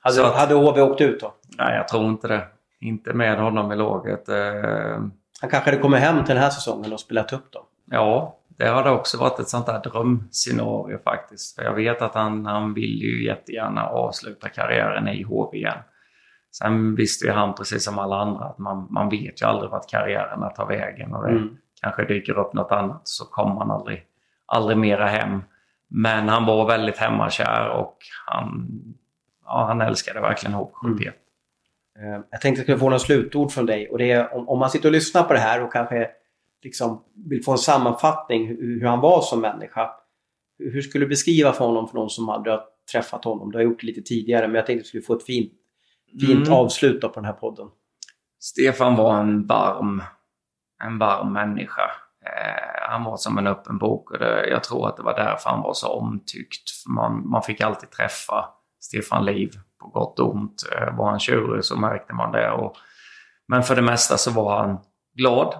S4: Hade,
S5: att-
S4: hade HV åkt ut då?
S5: Nej, jag tror inte det. Inte med honom i laget. Eh,
S4: Han kanske hade kommit hem till den här säsongen och spelat upp dem.
S5: Ja, det hade också varit ett sånt där drömscenario faktiskt. För jag vet att han, han vill ju jättegärna avsluta karriären i HV igen. Sen visste ju han precis som alla andra att man, man vet ju aldrig vart karriärerna tar vägen. Och det
S4: Mm.
S5: kanske dyker upp något annat så kommer man aldrig, aldrig mera hem. Men han var väldigt hemmakär och han, ja, han älskade verkligen HV71.
S4: Eh, Jag tänkte att jag skulle få några slutord från dig och det är om, om man sitter och lyssnar på det här och kanske liksom vill få en sammanfattning hur, hur han var som människa. Hur, skulle du beskriva för honom för någon som aldrig har träffat honom? Du har gjort det lite tidigare men jag tänkte att du skulle få ett fint, fint
S5: Mm.
S4: avslut på den här podden.
S5: Stefan var en varm, en varm människa. Eh, han var som en öppen bok och det, jag tror att det var därför han var så omtyckt. Man, man fick alltid träffa Stefan Liv på gott och ont. Eh, var han tjurig så märkte man det. Och, men för det mesta så var han glad,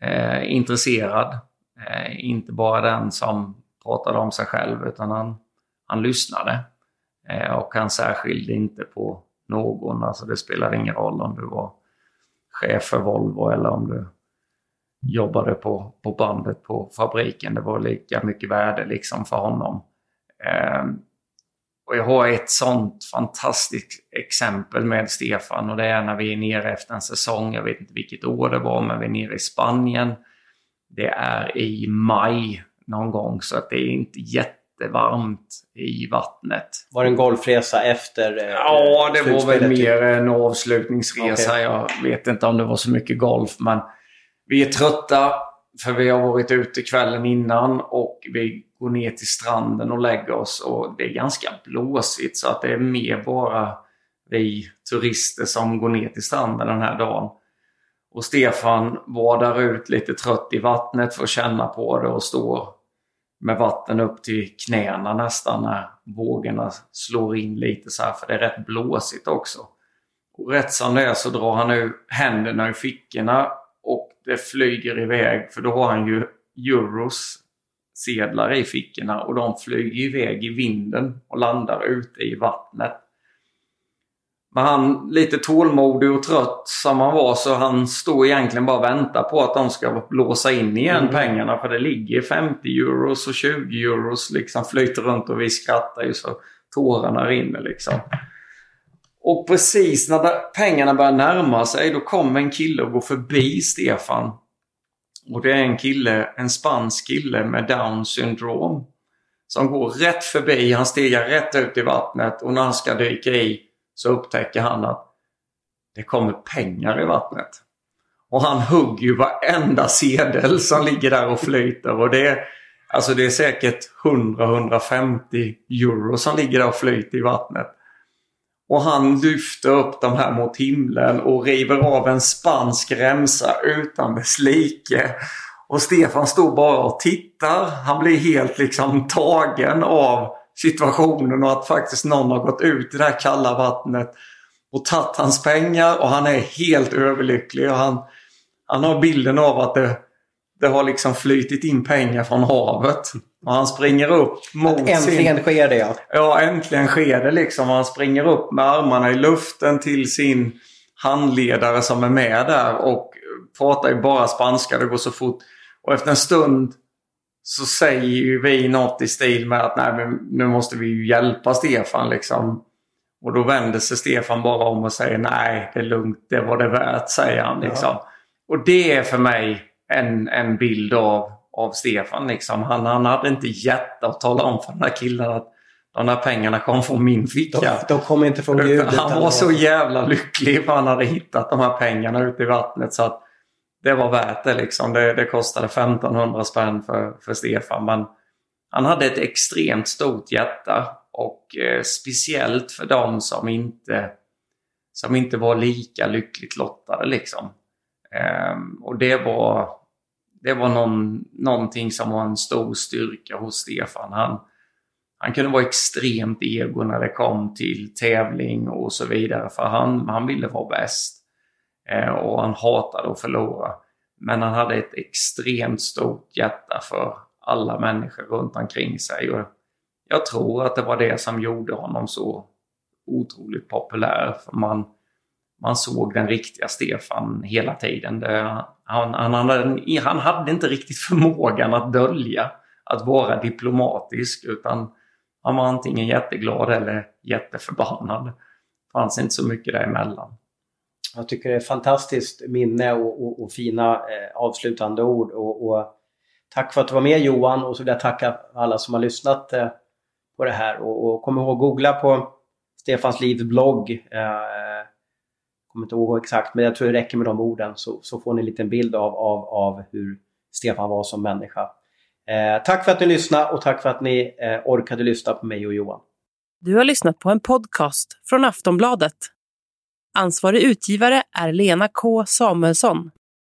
S5: eh, intresserad. Eh, inte bara den som pratade om sig själv utan han, han lyssnade. Eh, och han särskilde inte på någon. Alltså det spelade ingen roll om du var chef för Volvo eller om du jobbade på, på bandet på fabriken. Det var lika mycket värde liksom för honom. Eh, och jag har ett sånt fantastiskt exempel med Stefan och det är när vi är nere efter en säsong. Jag vet inte vilket år det var, men vi är nere i Spanien. Det är i maj någon gång så att det är inte jättevarmt i vattnet.
S4: Var det en golfresa efter eh,
S5: Ja, det var väl
S4: typ?
S5: mer en avslutningsresa.
S4: Okej.
S5: Jag vet inte om det var så mycket golf, men vi är trötta för vi har varit ute kvällen innan och vi går ner till stranden och lägger oss och det är ganska blåsigt så att det är mer bara vi turister som går ner till stranden den här dagen. Och Stefan vadar ut lite trött i vattnet för att känna på det och står med vatten upp till knäna nästan när vågorna slår in lite så här för det är rätt blåsigt också. Och rätt som det är så drar han nu händerna ur fickorna det flyger iväg för då har han ju euros sedlar i fickorna och de flyger iväg i vinden och landar ute i vattnet. Men han, lite tålmodig och trött som han var, så han står egentligen bara och väntar på att de ska blåsa in igen mm. pengarna. För det ligger 50 euros och 20 euros liksom flyter runt och vi skrattar ju så tårarna rinner liksom. Och precis när pengarna börjar närma sig då kommer en kille och går förbi Stefan. Och det är en kille, en spansk kille med down syndrom. Som går rätt förbi, han stiger rätt ut i vattnet och när han ska dyka i så upptäcker han att det kommer pengar i vattnet. Och han hugger ju varenda sedel som ligger där och flyter. Och det, är, alltså det är säkert 100-150 euro som ligger där och flyter i vattnet. Och han lyfter upp de här mot himlen och river av en spansk remsa utan dess like. Och Stefan står bara och tittar. Han blir helt liksom tagen av situationen och att faktiskt någon har gått ut i det här kalla vattnet och tagit hans pengar och han är helt överlycklig. Och han, han har bilden av att det, det har liksom flytit in pengar från havet. Och han springer upp mot att
S4: Äntligen sin... sker det ja.
S5: Ja, äntligen sker det liksom. Han springer upp med armarna i luften till sin handledare som är med där och pratar ju bara spanska. Det går så fort. Och efter en stund så säger ju vi något i stil med att nej, men nu måste vi ju hjälpa Stefan liksom. Och då vänder sig Stefan bara om och säger nej, det är lugnt, det var det värt, säger han. Liksom. Ja. Och det är för mig en, en bild av, av Stefan. Liksom. Han, han hade inte hjärta att tala om för den här killen att de här pengarna kom från min ficka. De,
S4: de kom inte från Gud.
S5: Han var så jävla lycklig för han hade hittat de här pengarna ute i vattnet. så att det var värt det liksom. Det, det kostade 1500 spänn för, för Stefan. Men han hade ett extremt stort hjärta och eh, speciellt för dem som inte, som inte var lika lyckligt lottade liksom. Ehm, och det var, det var någon, någonting som var en stor styrka hos Stefan. Han, han kunde vara extremt ego när det kom till tävling och så vidare för han, han ville vara bäst. Eh, och han hatade att förlora. Men han hade ett extremt stort hjärta för alla människor runt omkring sig. Och jag tror att det var det som gjorde honom så otroligt populär. För man, man såg den riktiga Stefan hela tiden. Det, han, han, hade, han hade inte riktigt förmågan att dölja, att vara diplomatisk. Utan han var antingen jätteglad eller jätteförbannad. Det fanns inte så mycket däremellan.
S4: Jag tycker det är ett fantastiskt minne och, och, och fina eh, avslutande ord. Och, och, tack för att du var med Johan och så vill jag tacka alla som har lyssnat eh, på det här. Och, och kom ihåg att googla på Stefans Livs blogg. Eh, kommer inte ihåg exakt men jag tror det räcker med de orden så, så får ni en liten bild av, av, av hur Stefan var som människa. Eh, tack för att ni lyssnade och tack för att ni eh, orkade lyssna på mig och Johan.
S8: Du har lyssnat på en podcast från Aftonbladet. Ansvarig utgivare är Lena K Samuelsson.